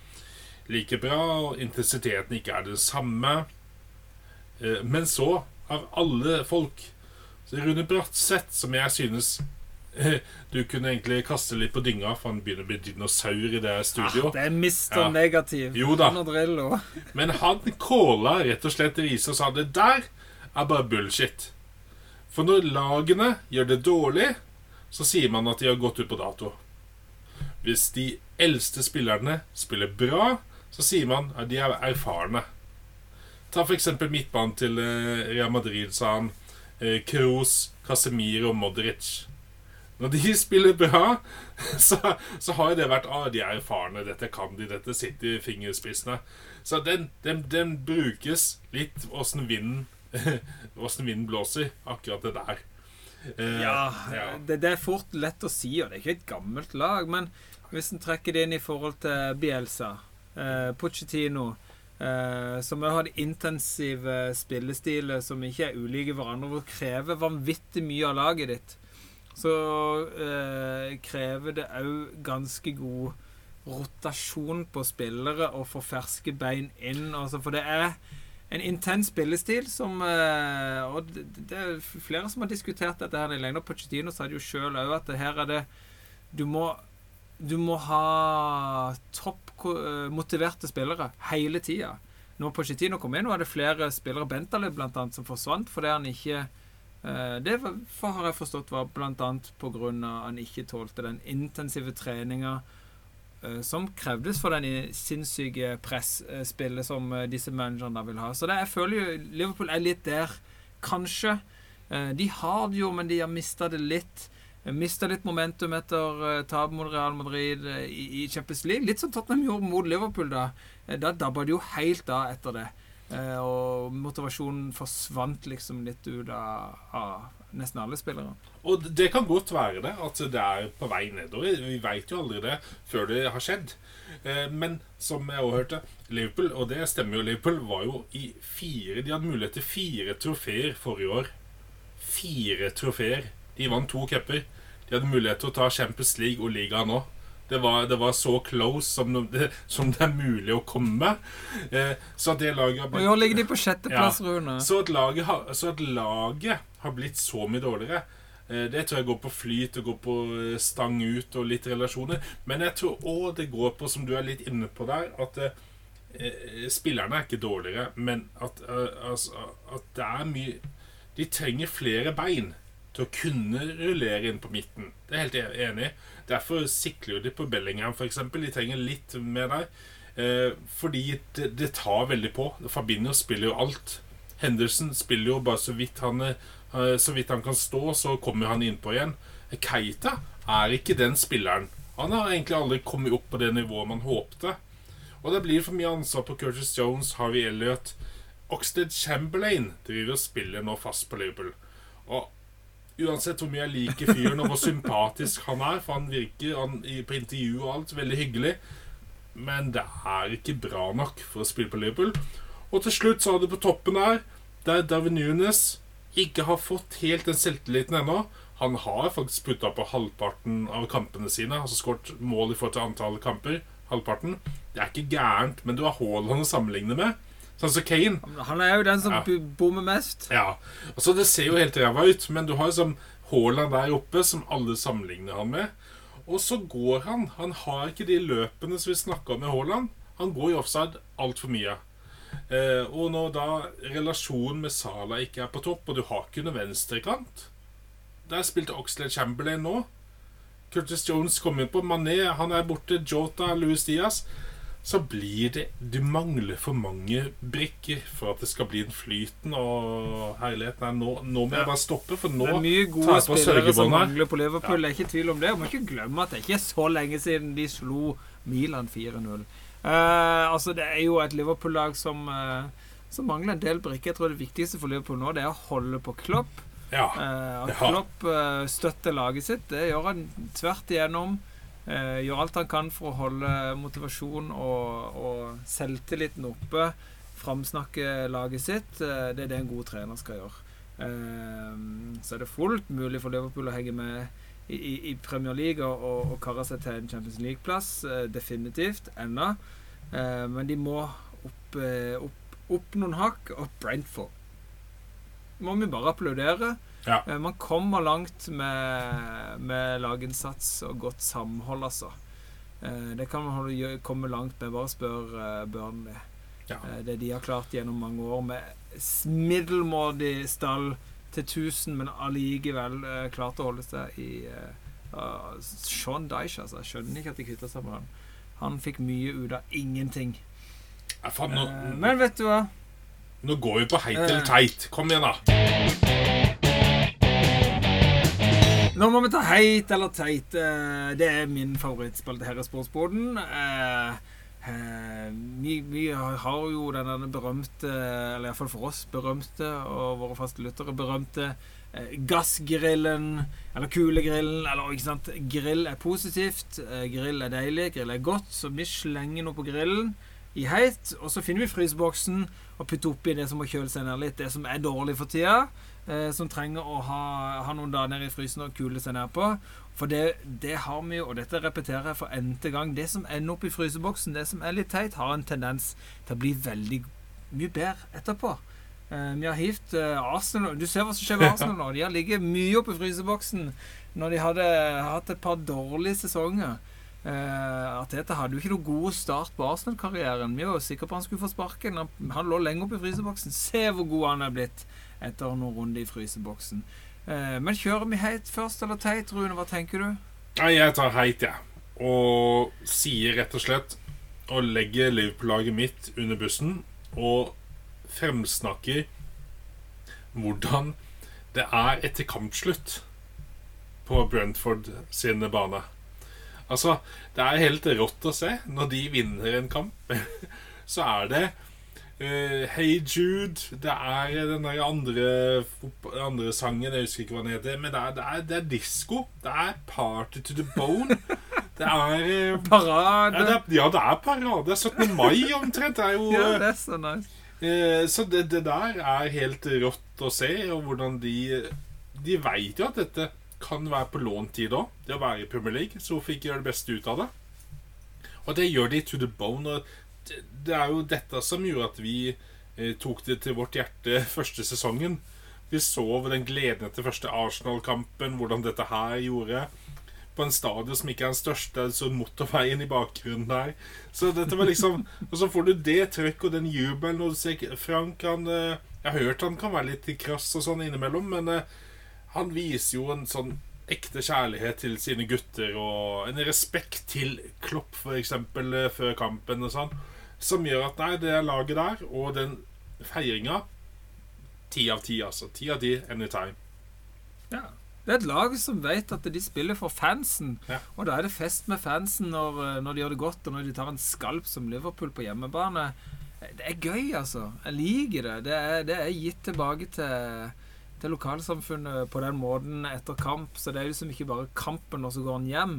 like bra, og intensiteten ikke er det samme. Eh, men så, av alle folk, så Rune Bratseth, som jeg synes du kunne egentlig kaste litt på dynga, for han begynner å bli dinosaur i det studio. Det er mister Ja. Negativ. Jo da. Men han calla rett og slett Riise og sa det der er bare bullshit. For når lagene gjør det dårlig, så sier man at de har gått ut på dato. Hvis de eldste spillerne spiller bra, så sier man at de er erfarne. Ta eksempel midtbanen til eh, Real Madrid, sa han. Eh, Kroos, Casemiro Modric. Når de (laughs) spiller bra, så, så har det vært ah, de er erfarne, dette kan de, dette sitter i fingerspissene. Så den, den, den brukes litt åssen vinden (laughs) Åssen vinden blåser, akkurat det der. Eh, Ja, ja. Det, det er fort lett å si, og det er ikke et gammelt lag. Men hvis en trekker det inn i forhold til Bielsa, eh, Pochettino eh, Som har har intensive spillestilet som ikke er ulike hverandre, og krever vanvittig mye av laget ditt, så eh, krever det òg ganske god rotasjon på spillere og få ferske bein inn. Altså, for det er en intens spillestil som eh, Og det, er flere som har diskutert dette her lenge. Pochettino sa det jo sjøl òg, at her er det Du må du må ha topp eh, spillere hele tida. Når Pochettino kom inn, var det flere spillere, Bentaleb annet, som forsvant fordi han ikke eh, Det har jeg forstått var grunn av han ikke tålte den intensive treninga som krevdes for den sinnssyke presspillet som eh, disse managerne vil ha. Så det, jeg føler jo Liverpool er litt der, kanskje. Eh, De har det jo, men de har mista det litt. Mista litt momentum etter tap mot Real Madrid eh, i, i Champions League. Litt som Tottenham gjorde mot Liverpool. Da Eh, Da dabba det jo helt av etter det. Eh, og motivasjonen forsvant liksom litt ut av nesten alle spillere. Og det kan godt være det, at det er på vei nedover. Vi veit jo aldri det før det har skjedd. Eh, Men som jeg også hørte, Liverpool, og det stemmer jo, Liverpool var jo i fire De hadde mulighet til fire trofeer forrige år. Fire trofeer. De vant to cuper. De hadde mulighet til å ta Champions League og ligaen nå. Det var, det var så close som det, som det er mulig å komme. Eh, så at det laget har blitt- i ligger de på sjetteplass, Ja. Rune. så at, laget har, så at laget har blitt så mye dårligere, eh, det tror jeg går på flyt og går på eh, stang ut og litt relasjoner. Men jeg tror òg det går på, som du er litt inne på der, at eh, eh, spillerne er ikke dårligere, men at, eh, altså, at det er mye De trenger flere bein til å kunne rullere inn på midten. Det er jeg helt e- enig i. Derfor sikler de på Bellingham, f.eks. De trenger litt mer der. Eh, fordi det, det tar veldig på. Fabinho spiller jo alt. Henderson spiller jo bare så vidt han, eh, så vidt han kan stå, så kommer han innpå igjen. Keita er ikke den spilleren. Han har egentlig aldri kommet opp på det nivået man håpte. Og det blir for mye ansvar på Curtis Jones, Harvey Elliot. Oxted Chamberlain driver og spiller nå fast på Liverpool. Og uansett hvor mye jeg liker fyren, og hvor sympatisk han er, for han virker han, på intervju og alt veldig hyggelig, men det er ikke bra nok for å spille på Liverpool. Og til slutt så har du på toppen der, der Darwin Nunes ikke har fått helt den selvtilliten ennå. Han har faktisk putta på halvparten av kampene sine. Altså skåret mål i forhold til antall kamper. Halvparten. Det er ikke gærent, men du har Haaland å sammenligne med. Sånn som Kane. Han er jo den som Ja. bommer mest. Ja, altså Det ser jo helt ræva ut, men du har liksom Haaland der oppe, som alle sammenligner han med. Og så går han. Han har ikke de løpene som vi snakka om med Haaland. Han går i offside altfor mye. Eh, og når da relasjonen med Sala ikke er på topp, og du har ikke noe venstrekant Der spilte Oxlade Chamberlain nå. Curtis Jones kom inn på. Mané han er borte. Jota, Louis Diaz. Så blir det Du mangler for mange brikker for at det skal bli en flyten og herlighet. Nei, nå, nå må jeg bare stoppe, for nå Det er mye gode spillere som mangler på Liverpool. Det er ikke tvil om det. Jeg Må ikke glemme at det ikke er så lenge siden de slo Milan 4-0. Uh, altså Det er jo et Liverpool-lag som, uh, som mangler en del brikker. Jeg tror det viktigste for Liverpool nå Det er å holde på Klopp. Ja. Uh, at Klopp eh, støtter laget sitt. Det gjør han tvert igjennom. Eh, gjør alt han kan for å holde motivasjon og, og selvtilliten oppe. Framsnakke laget sitt. Eh, det er det en god trener skal gjøre. Eh, så er det fullt mulig for Liverpool å henge med i, i, i Premier League og, og, og karre seg til en Champions League-plass. Eh, definitivt. Ennå. Eh, men de må opp, eh, opp, opp noen hakk. Og Brentford må vi bare applaudere. Ja. Eh, Man kommer langt med, med laginnsats og godt samhold, altså. Eh, Det kan man komme langt med. Bare spør eh, Burnley. Ja. Det de har klart gjennom mange år med middelmådig stall til 1000, men allikevel klart å holde seg i ah, Sean Dyche, altså. Jeg skjønner ikke at de kutta seg med han. Han fikk mye ut av ingenting. Ja, faen, nå, Men vet du hva? nå går vi på heit eller teit. Kom igjen, da. Nå må vi ta heit eller teit. Eh, Det er min favorittspalte her i Sportsboden. Eh, eh, Vi, vi har jo den berømte, eller iallfall for oss berømte, og våre faste lyttere berømte gassgrillen, eller kulegrillen, eller ikke sant. Grill er positivt, grill er deilig, grill er godt, så vi slenger noe på grillen i heit, og så finner vi fryseboksen og putter oppi det som må kjøle seg ned litt, det som er dårlig for tida som trenger å ha, ha noen dager nede i frysen og kule seg ned på. For det, det har vi jo, og dette repeterer jeg for n-te gang, det som ender opp i fryseboksen, det som er litt teit, har en tendens til å bli veldig mye bedre etterpå. Eh, vi har hivt eh, Arsenal Du ser hva som skjer med Arsenal nå. De har ligget mye oppe i fryseboksen når de hadde hatt et par dårlige sesonger. Eh, Arteta hadde jo ikke noe god start på Arsenal-karrieren. Vi var jo sikre på han skulle få sparken. Han, han lå lenge oppe i fryseboksen. Se hvor god han er blitt etter noen runder i fryseboksen. Eh, men kjører vi heit først eller teit, Rune? Hva tenker du? Nei, jeg tar heit, jeg. Og sier rett og slett å legge Liverpool-laget mitt under bussen og fremsnakker hvordan det er etter kampslutt på Brentford sine bane. Altså, det er helt rått å se. Når de vinner en kamp, (laughs) så er det uh, Hey Jude Det er den der andre, andre sangen, jeg husker ikke hva den heter. Men det er, det er, det er disko. Det er party to the bone. Det er uh, (laughs) Parade. Ja det, er, ja, det er parade. 17. mai omtrent. Det er jo (laughs) Ja, det er så nice. Uh, Så det, det der er helt rått å se, og hvordan de De veit jo at dette kan være på låntid òg, det å være i Premier League. Så hvorfor ikke gjøre det beste ut av det? Og det gjør de to the bone. Og det, er jo dette som gjorde at vi eh, tok det til vårt hjerte (laughs) første sesongen. Vi så den gleden etter første Arsenal-kampen, hvordan dette her gjorde. På en stadion som ikke er den største, så motorveien i bakgrunnen der. Så dette var liksom (laughs) Og så får du det trøkket og den jubelen, og du ser Frank han eh, Jeg har hørt han kan være litt krass og sånn innimellom, men eh, han viser jo en sånn ekte kjærlighet til sine gutter og en respekt til Klopp, eksempel, eh, før kampen og sånn, som gjør at nei, det laget der og den feiringa Ti av ti, altså. Ti av ti anytime. Ja. Det er et lag som vet at de spiller for fansen. Ja. Og da er det fest med fansen når, eh, når de gjør det godt, og når de tar en skalp som Liverpool på hjemmebane. Det er gøy, altså. Jeg liker det. Det er, det er gitt tilbake til, til lokalsamfunnet på den måten etter kamp. Så det er liksom ikke bare kampen, og så går han hjem.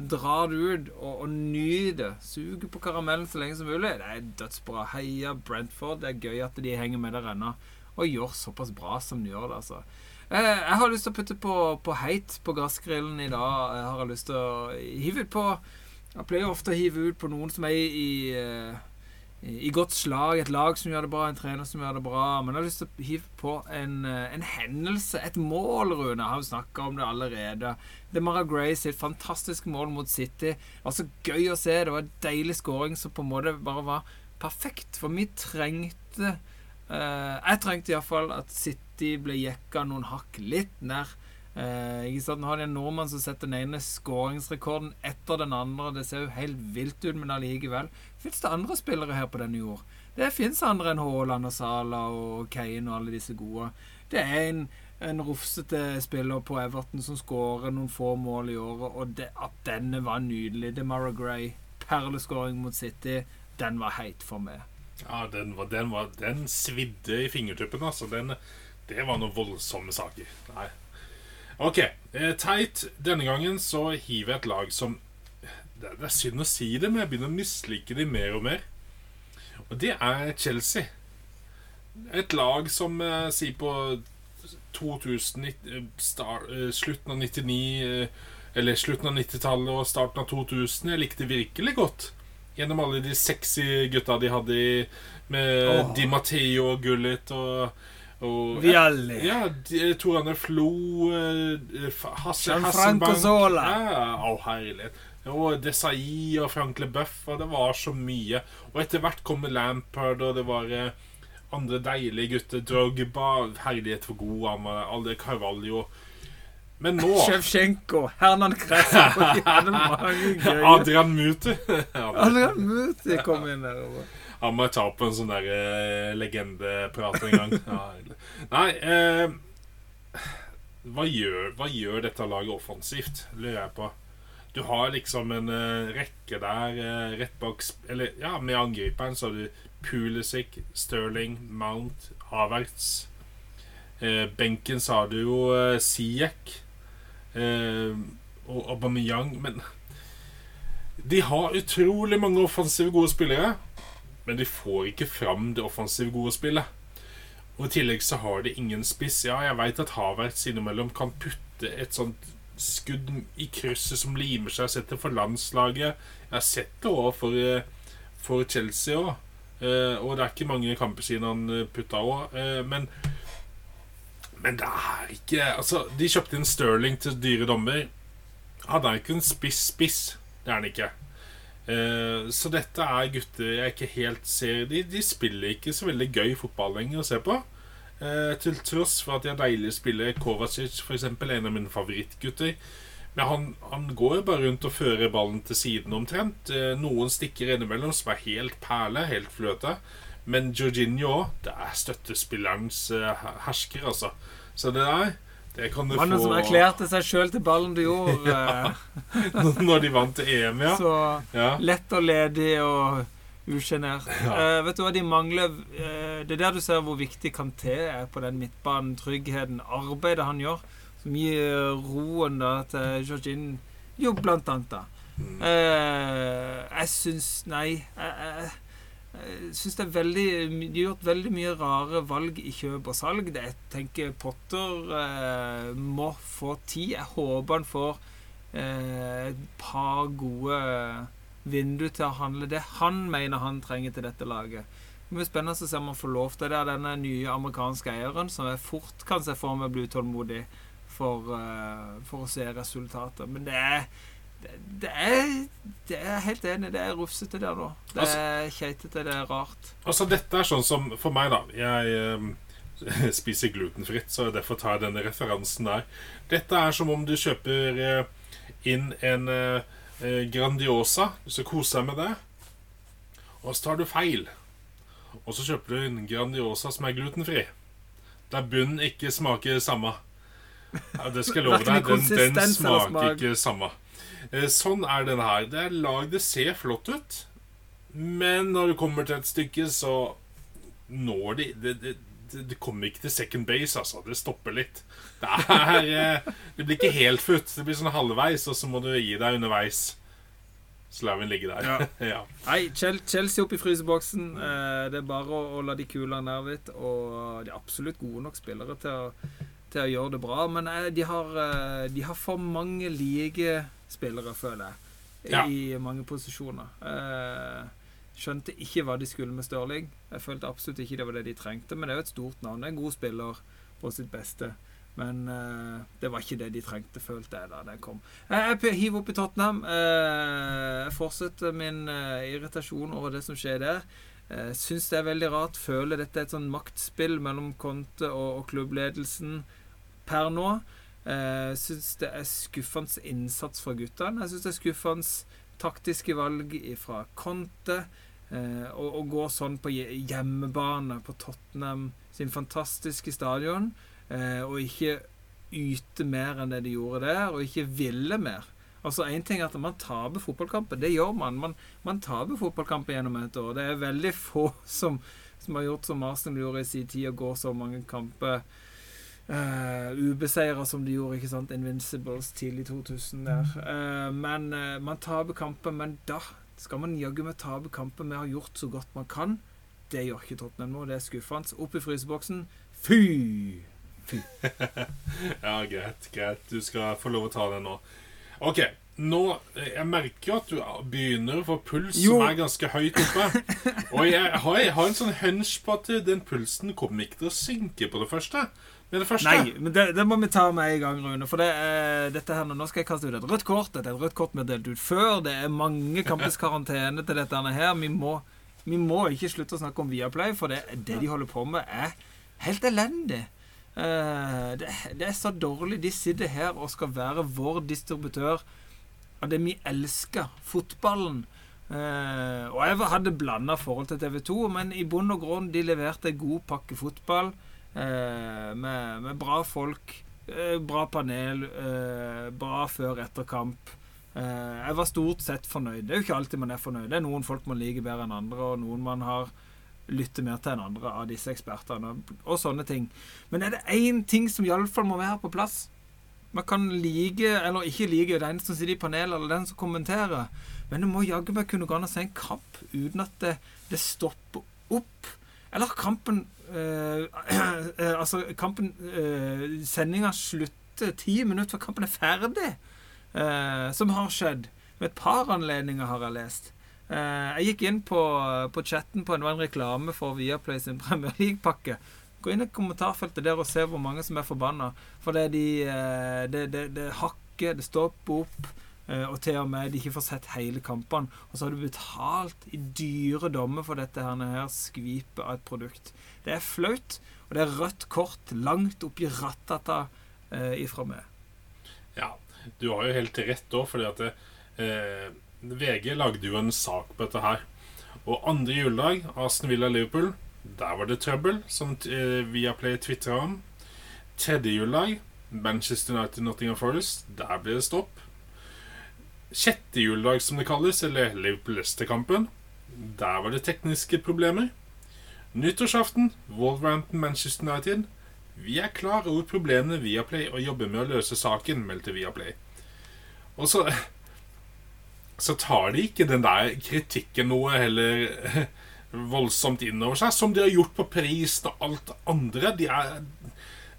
Drar det ut og, og nyt det. Suger på karamellen så lenge som mulig. Det er dødsbra. Heia Brentford. Det er gøy at de henger med der ennå. Og gjør såpass bra som de gjør det, altså. Eh, Jeg har lyst til å putte på, på heit på gassgrillen i dag. Jeg har lyst til å hive ut på Jeg pleier ofte å hive ut på noen som er i, i, eh, i godt slag. Et lag som gjør det bra, en trener som gjør det bra. Men jeg har lyst til å hive på en, eh, en hendelse, et mål, Rune. Jeg har jo snakka om det allerede. Det Mara Gray sitt fantastiske mål mot City. Det var så gøy å se. Det var en deilig scoring som på en måte bare var perfekt. For vi trengte Eh, jeg trengte iallfall at City ble jekka noen hakk litt ned. Uh, ikke sant? Nå har de en nordmann som setter den ene skåringsrekorden etter den andre. Det ser jo helt vilt ut, men allikevel fins det andre spillere her på denne jord. Det fins andre enn Haaland og Sala og Kane og alle disse gode. Det er en, en rufsete spiller på Everton som skårer noen få mål i året, og det, at denne var nydelig. DeMara Gray, perleskåring mot City, den var heit for meg. Ja, den, var, den, var, den svidde i fingertuppen, altså. Den, det var noen voldsomme saker. Nei. Ok, eh, teit. Denne gangen så hiver jeg et lag som det, er synd å si det, men jeg begynner å mislike dem mer og mer. Og det er Chelsea. Et lag som eh, sier på 2000, eh, star, eh, slutten av 99 eh, Eller slutten av 90-tallet og starten av 2000. Jeg likte virkelig godt gjennom alle de sexy gutta de hadde med oh. Di Matteo og Gullit og, og Vialli. Ja, de- Tor Arne Flo eh, Hasse Gianfranco. Zola. Ja, å, herlighet. Og Desai og Frank LeBeuf, og det var så mye. Og etter hvert kom Lampard, og det var eh, andre deilige gutter. Drogba, herlighet for god han var. Alle Carvalho. Men nå (laughs) Sjevsjenko, Hernan (laughs) gøye Adrian Muti. (laughs) Adrian Muti kom inn der. og- Han må jeg ta på en sånn der eh, legendeprat en gang. Ja. Nei eh, hva, gjør, hva gjør dette laget offensivt, lurer jeg på. Du har liksom en eh, rekke der eh, rett bak Eller ja, med angriperen så har du Pulisic, Sterling, Mount, Havertz. Eh, benken så har du jo eh, Siek eh, og Aubameyang, men de har utrolig mange offensive gode spillere. Men de får ikke fram det offensivt gode spillet. Og i tillegg så har de ingen spiss. Ja, jeg veit at Havertz innimellom kan putte et sånt skudd i krysset som limer seg, setter for landslaget. Jeg har sett det òg for, eh, for Chelsea òg. og det er ikke mange kamper siden han eh, putta òg. men men det er ikke Altså, de kjøpte inn Sterling til dyre dommer. Han er ikke en spiss-spiss, Det er han ikke. Eh, så dette er gutter jeg ikke helt ser de, de spiller ikke så veldig gøy fotball lenger å se på. Eh, til tross for at de har deilige spillere. Kovacic, eksempel, en av mine favorittgutter. Men han, han går bare rundt og fører ballen til siden omtrent. Eh, noen stikker innimellom som er helt perle, helt fløte. Men Jorginho òg, det er støttespillerens hersker, altså. Så det der det kan du Mannen få som erklærte seg sjøl til ballen du gjorde. (laughs) eh, Når de vant til EM, ja. Så ja. lett og ledig og usjenert. Ja. Uh, vet du hva de mangler? Uh, det er der du ser hvor viktig Kanté er på den midtbanen. Tryggheten, arbeidet han gjør, som gir roen da til Jorginho, blant annet. da. Mm. Uh, jeg syns Nei. Jeg, jeg syns det er veldig De har gjort veldig mye rare valg i kjøp og salg. Det, jeg tenker Potter eh, må få tid. Jeg håper han får eh, et par gode vinduer til å handle det han mener han trenger til dette laget. Det blir spennende å se om han får lov til det. Denne nye amerikanske eieren som jeg fort kan se for meg bli utålmodig for, eh, for å se resultater. Men det er det, er Det er jeg helt enig. Det er rufsete der nå. Det er keitete. Det er rart. Altså, dette er sånn som For meg, da. Jeg eh, (laughs) spiser glutenfritt, så derfor tar jeg denne referansen der. Dette er som om du kjøper eh, inn en eh, eh, Grandiosa. Du skal kose deg med det. Og så tar du feil. Og så kjøper du en Grandiosa som er glutenfri. Der bunnen ikke smaker samme. Ja, det skal jeg love deg. Den, den smaker smak. ikke samme. Eh, Sånn er den her. Det er lag det ser flott ut, men når det kommer til et stykke, så når de Det, det, det, kommer ikke til second base, altså. Det stopper litt. Det er eh, Det blir ikke helt futt. Det blir sånn halvveis, og så må du gi deg underveis. Så lar vi den ligge der. Ja. (laughs) Nei, Chelsea opp i fryseboksen. Eh, det er bare å, la de kule ned litt. Og de er absolutt gode nok spillere til å, til å gjøre det bra. Men de, har, de har for mange like spillere, føler jeg, Ja. i mange posisjoner. Eh, skjønte ikke hva de skulle med Stirling. Jeg følte absolutt ikke det var det de trengte. Men det er jo et stort navn. Det er en god spiller på sitt beste. Men eh, det var ikke det de trengte, følte jeg da den kom. Jeg, Jeg hiver opp i Tottenham. Eh, Jeg fortsetter min eh, irritasjon over det som skjer der. Eh, Syns det er veldig rart. Føler dette er et sånn maktspill mellom Conte og, og klubbledelsen per nå. Eh, Syns det er skuffende innsats fra guttene. Jeg syns det er skuffende taktiske valg fra Conte. Eh, å gå sånn på hjemmebane på Tottenham sin fantastiske stadion, eh, og ikke yte mer enn det de gjorde der, og ikke ville mer. Altså Én ting er at man taper fotballkamper. Det gjør man. Man, man taper fotballkamper gjennom et år. Det er veldig få (laughs) som, som har gjort som Arsenal gjorde i sin tid, og går så mange kamper uh, ubeseira som de gjorde, ikke sant? Invincibles tidlig 2000 der. Uh, men uh, man taper kampen, Men da skal man jaggu meg tape kampen. med å ha gjort så godt man kan. Det gjør ikke Tottenham nå. Det er skuffende. Opp i fryseboksen. Fy! (laughs) ja, greit. Greit. Du skal få lov å ta den nå. OK. Nå, Jeg merker at du begynner å få puls Jo. som er ganske høyt oppe. (laughs) Og jeg har, jeg har en sånn hunch på at den pulsen kommer ikke til å synke på det første. Men det første Nei, men det, det må vi ta med en gang, Rune. For det, er- dette her, nå- skal jeg kaste ut et rødt kort. Dette er et rødt kort vi har delt ut før. Det er mange kampers karantene til dette her. Vi må, vi må ikke slutte å snakke om Viaplay, for det, det de holder på med, er helt elendig. Eh, det, det er så dårlig. De sitter her og skal være vår distributør av det vi elsker, fotballen. Eh, og jeg hadde blanda forhold til TV 2, men i bunn og grunn de leverte god pakke fotball eh, med, med bra folk, eh, bra panel, eh, bra før etter kamp. Eh, jeg var stort sett fornøyd. Det er jo ikke alltid man er fornøyd. Det er noen folk man liker bedre enn andre, og noen man har lytter mer til enn andre av disse ekspertene, og sånne ting. Men er det én ting som iallfall må være på plass? Man kan like eller ikke like den som sitter i panelet, eller den som kommenterer. Men det må jaggu meg kunne gå an å se en kamp uten at det, det stopper opp. Eller kampen eh, eh, (clears throat) Altså, kampen uh, Sendinga slutter ti minutter før kampen er ferdig. eh, som har skjedd. Ved et par anledninger, har jeg lest. Eh, jeg gikk inn på, på chatten på en, en reklame for Viaplay sin Premier League-pakke. Gå inn i kommentarfeltet der og se hvor mange som er forbanna. For det, er de, eh, det, det, det hakker, det stopper opp. Eh, og til og med de ikke får sett hele kampene. Og så har du betalt i dyre dommer for dette her, her skvipet av et produkt. Det er flaut, og det er rødt kort langt oppi rattata eh, ifra meg. Ja, du har jo helt rett òg, fordi at det, eh, VG lagde jo en sak på dette her. Og andre juledag, Aston Villa Liverpool, der var det trøbbel, som eh, Viaplay tvitra om. Tredje juledag, Manchester United Nottingham Forest, der ble det stopp. Sjette juledag, som det kalles, eller Liverpool-Leicester-kampen, der var det tekniske problemer. Nyttårsaften, Wolverhampton Manchester United. Vi er klar over problemene Viaplay og jobber med å løse saken, meldte Viaplay. Og så Så tar de ikke den der kritikken noe heller (laughs) voldsomt innover seg, som de har gjort på pris og alt andre. De er,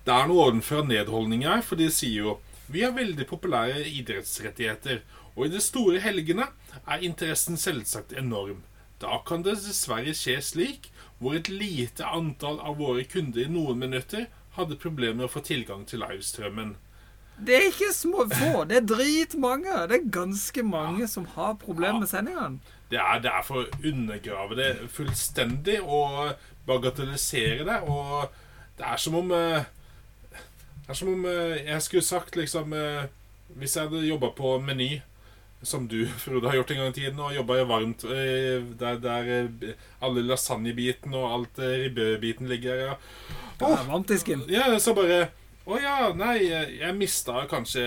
det er noe ovenfor nedholdning her, for de sier jo vi har veldig populære idrettsrettigheter, og i de store helgene er interessen selvsagt enorm. Da kan det dessverre skje slik, hvor et lite antall av våre kunder i noen minutter hadde problemer med å få tilgang til livestrømmen. Det er ikke små få, det er dritmange. Det er ganske mange ja. som har problemer med sendingene. Det er, det er for å undergrave det fullstendig og bagatellisere det. Og det er som om eh, Det er som om eh, jeg skulle sagt liksom eh, Hvis jeg hadde jobba på Meny som du, (laughs) Frode, har gjort en gang i tiden, og jobba varmt der, der alle lasagnebiten og alt ribbebiten ligger. Ja. Oh, varmtdisken. Ja, så bare å ja, nei, jeg mista kanskje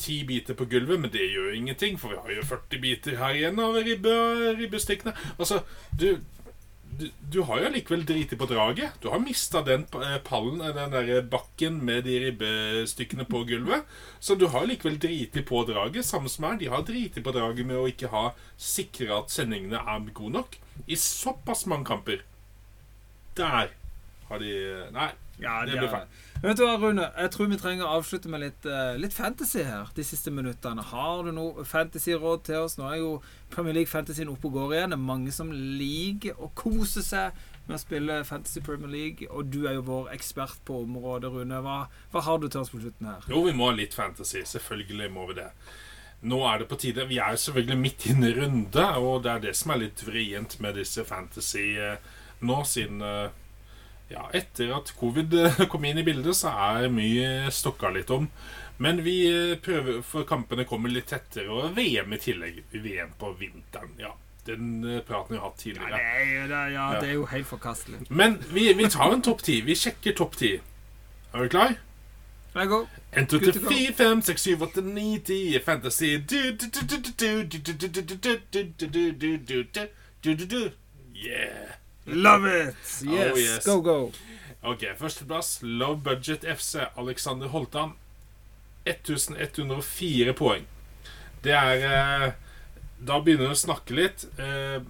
ti biter på gulvet, men det gjør ingenting, for vi har jo 40 biter her igjen av ribbe, ribbestikkene. Altså, du, du, har jo likevel driti på draget. Du har mista den eh, pallen, eh, den der bakken med de ribbestykkene på gulvet. Så du har likevel driti på draget. Samme som her, de har driti på draget med å ikke ha sikra at sendingene er gode nok. I såpass mange kamper. Der har de Nei, ja, det blir feil. Vet du hva, Rune? Jeg tror vi trenger å avslutte med litt, uh, litt fantasy her de siste minuttene. Har du noe fantasy-råd til oss? Nå er jo Premier League Fantasyen oppe og går igjen. Det er mange som liker å kose seg med å spille Fantasy Premier League, og du er jo vår ekspert på området, Rune. Hva, hva har du til oss på slutten her? Jo, vi må ha litt fantasy. Selvfølgelig må vi det. Nå er det på tide. Vi er jo selvfølgelig midt inne i runde, og det er det som er litt vrient med disse fantasy uh, nå, siden uh, ja, etter at covid eh, kom inn i bildet, så er mye stokka litt om. Men vi eh, prøver, for kampene kommer litt tettere, og VM i tillegg. VM på vinteren. Ja, den eh, praten vi har hatt tidligere. Ja, det, er, det, ja, det er jo helt forkastelig. Men vi, vi tar en topp ti. Vi sjekker topp ti. Er du klar? Jeg går. 1, 2, 3, 4, 5, 6, 7, 8, 9, 10 Fantasy Yeah. Love it! Yes, oh, yes. go, go. Ok, Førsteplass Low Budget FC. Alexander Holtan. 1104 poeng. Det er eh, Da begynner vi å snakke litt. Eh,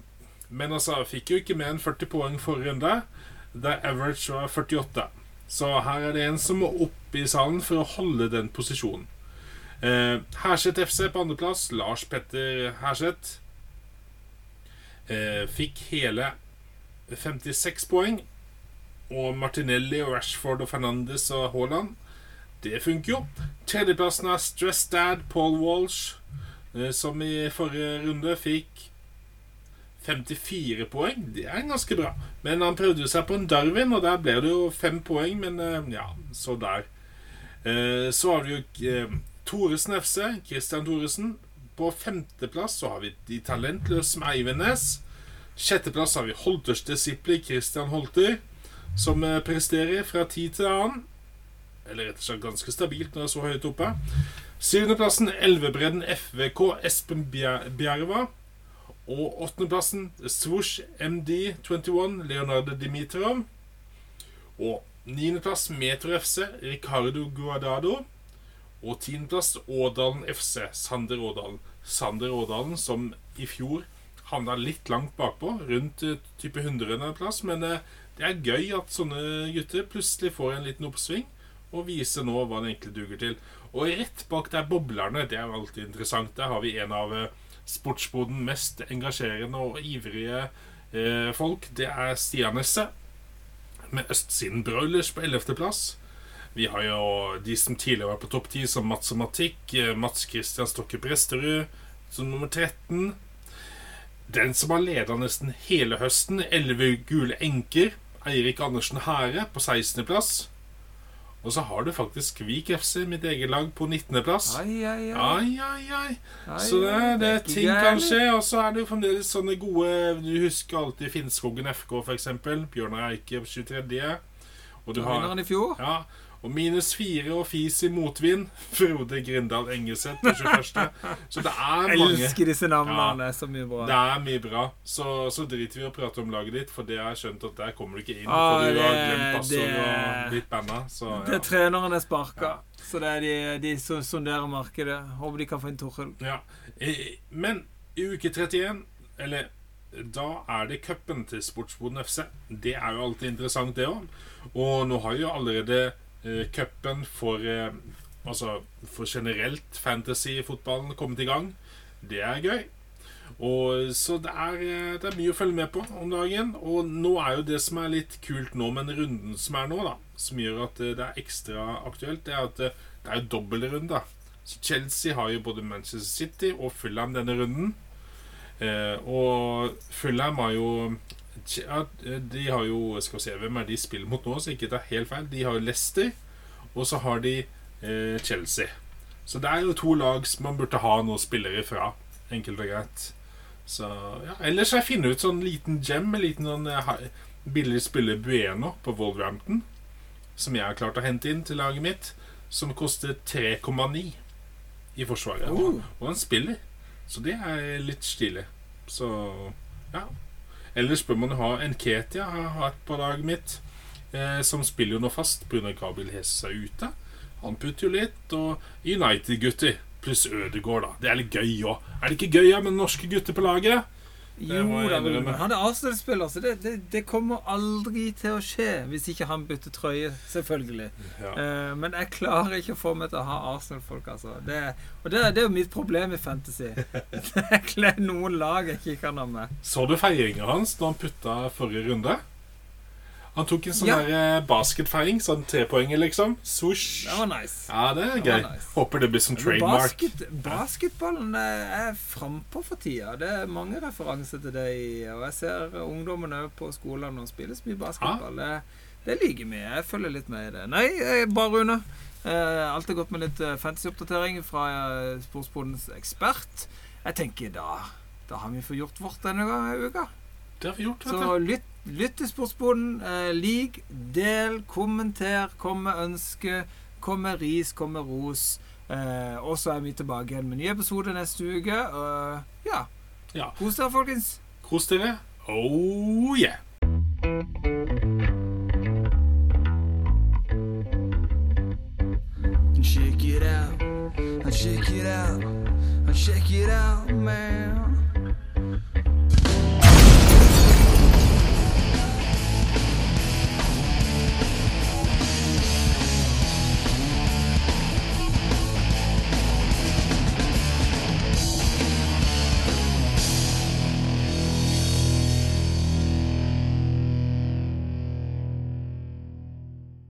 men altså, fikk jo ikke mer enn 40 poeng forrige runde. Der average var 48. Så her er det en som må opp i salen for å holde den posisjonen. Eh, Herseth FC på andreplass. Lars Petter Herseth. Eh, fikk hele 56 poeng. Og Martinelli og Rashford og Fernandes og Haaland. Det funker jo. Tredjeplassen er Stress Dad Paul Walsh, eh, som i forrige runde fikk 54 poeng. Det er ganske bra. Men han prøvde seg på en Darwin, og der ble det jo fem poeng. Men eh, ja, så der. Eh, så har vi jo Thoresen FC, Christian Thoresen. På femteplass så har vi de talentløse med Eivenes. Sjetteplass har vi Holters disipler Christian Holter, som eh, presterer fra tid til annen. Eller rett og slett ganske stabilt når det er så høyt oppe. Syvendeplassen Elvebredden FVK Espen Bjerva. Og åttendeplassen Swoosh MD21 Leonardo Dimitrov. Og niendeplass Metro FC Ricardo Guardado. Og tiendeplass Ådalen FC Sander Ådalen. Sander Ådalen som i fjor havna litt langt bakpå, rundt uh, type 100.-plass. Men uh, det er gøy at sånne gutter plutselig får en liten oppsving og viser nå hva det egentlig duger til. Og rett bak der boblerne, det er jo alltid interessant. Der har vi en av uh, sportsboden mest engasjerende og ivrige folk. Det er Stian Nesse med Østsiden Broilers på 11.-plass. Vi har jo de som tidligere var på topp 10, som Mats og Matikk. eh, Mats Christian Stokke Presterud som nummer 13. Den som har leda nesten hele høsten, 11 gule enker. Eirik Andersen Hære på 16.-plass. Og så har du faktisk Vik FC, mitt eget lag, på 19.-plass. Ai, ai, ai. Så det, ai, det er ting gærlig. kan skje. Og så er det jo fremdeles sånne gode Du husker alltid Finnskogen FK, eksempel. Bjørnar Eike på 23. Og du har ja, og minus fire og fis i motvind. (laughs) Frode Grindal Engeseth på 21. Så det er Jeg mange. elsker disse navnene. Ja. Så mye bra. Det er mye bra. Så, så driter vi i å prate om laget ditt, for det har jeg skjønt at der kommer du ikke inn. Ah, For du har glemt passord og blitt banna. Så Det er ja. treneren er sparka. Så det er de, de som sonderer markedet. Håper de kan få inn Torhild. ja. Men i uke 31, eller da er det cupen til Sportsboden FC. Det er jo alltid interessant, det òg. Og nå har jo allerede eh, cupen for eh, Altså for generelt fantasy-fotballen kommet i gang. Det er gøy. Og Så det er, eh, det er mye å følge med på om dagen. Og nå er jo det som er litt kult nå med den runden som er nå, da, som gjør at det er ekstra aktuelt, det er at det, det er dobbeltrunde. Så Chelsea har jo både Manchester City og Fulham denne runden. Eh, og Fulham har jo ja, De har jo Skal vi se, hvem er de spiller mot nå, så ikke det er helt feil. De har jo Leicester, og så har de eh, Chelsea. Så det er jo to lag som man burde ha noen spillere fra. Enkelt og greit. Så ja, Ellers har jeg funnet ut sånn liten gem, en liten sånn eh, billig spiller Bueno på Wolverhampton. Som jeg har klart å hente inn til laget mitt. Som koster 3,9 i forsvaret. Oh. Og han spiller. Så det er litt stilig. Så ja. Ellers bør man ha en Ketia har hatt på laget mitt. Eh, som spiller jo nå fast pga. Gabriel Hesse ute. Han putter jo litt. Og United-gutter pluss Ødegaard, da. Det er litt gøy òg. Er det ikke gøy ja, med norske gutter på laget? Jo da, Rune. han er Arsenal-spiller, så det, det, det kommer aldri til å skje hvis ikke han bytter trøye, selvfølgelig. Ja. Uh, men jeg klarer ikke å få meg til å ha Arsenal-folk, altså. Det, og det, det er jo mitt problem i Fantasy. (laughs) Det er noen lag jeg ikke kan ha med. Så du feiringa hans da han putta forrige runde? Han tok en sånn Ja. der eh, basketfeiring, sånn trepoenger, liksom. Swoosh. Det var nice. Ja, det er gøy. nice. Håper det blir som trademark. Basket, basketballen er er frampå for tida. Det er mange referanser til det. i- Og jeg ser ungdommen òg på skolen og spiller så mye basketball. Det, det liker vi. Jeg følger litt med i det. Nei, bare Rune. Alt er godt med litt fantasyoppdatering fra eh, Sportsbodens ekspert. Jeg tenker da Da har vi fått gjort vårt denne uka. Det har vi gjort, vet Så lytt, lytt til Sportsboden. Eh, lik, del, kommenter, kom med ønske, kom med ris, kom med ros. Eh, og så er vi tilbake igjen med en ny episode neste uke. Uh, ja. Ja. Kos dere, folkens. Kos dere. Oh yeah. Check it out, check it out, check it out, man.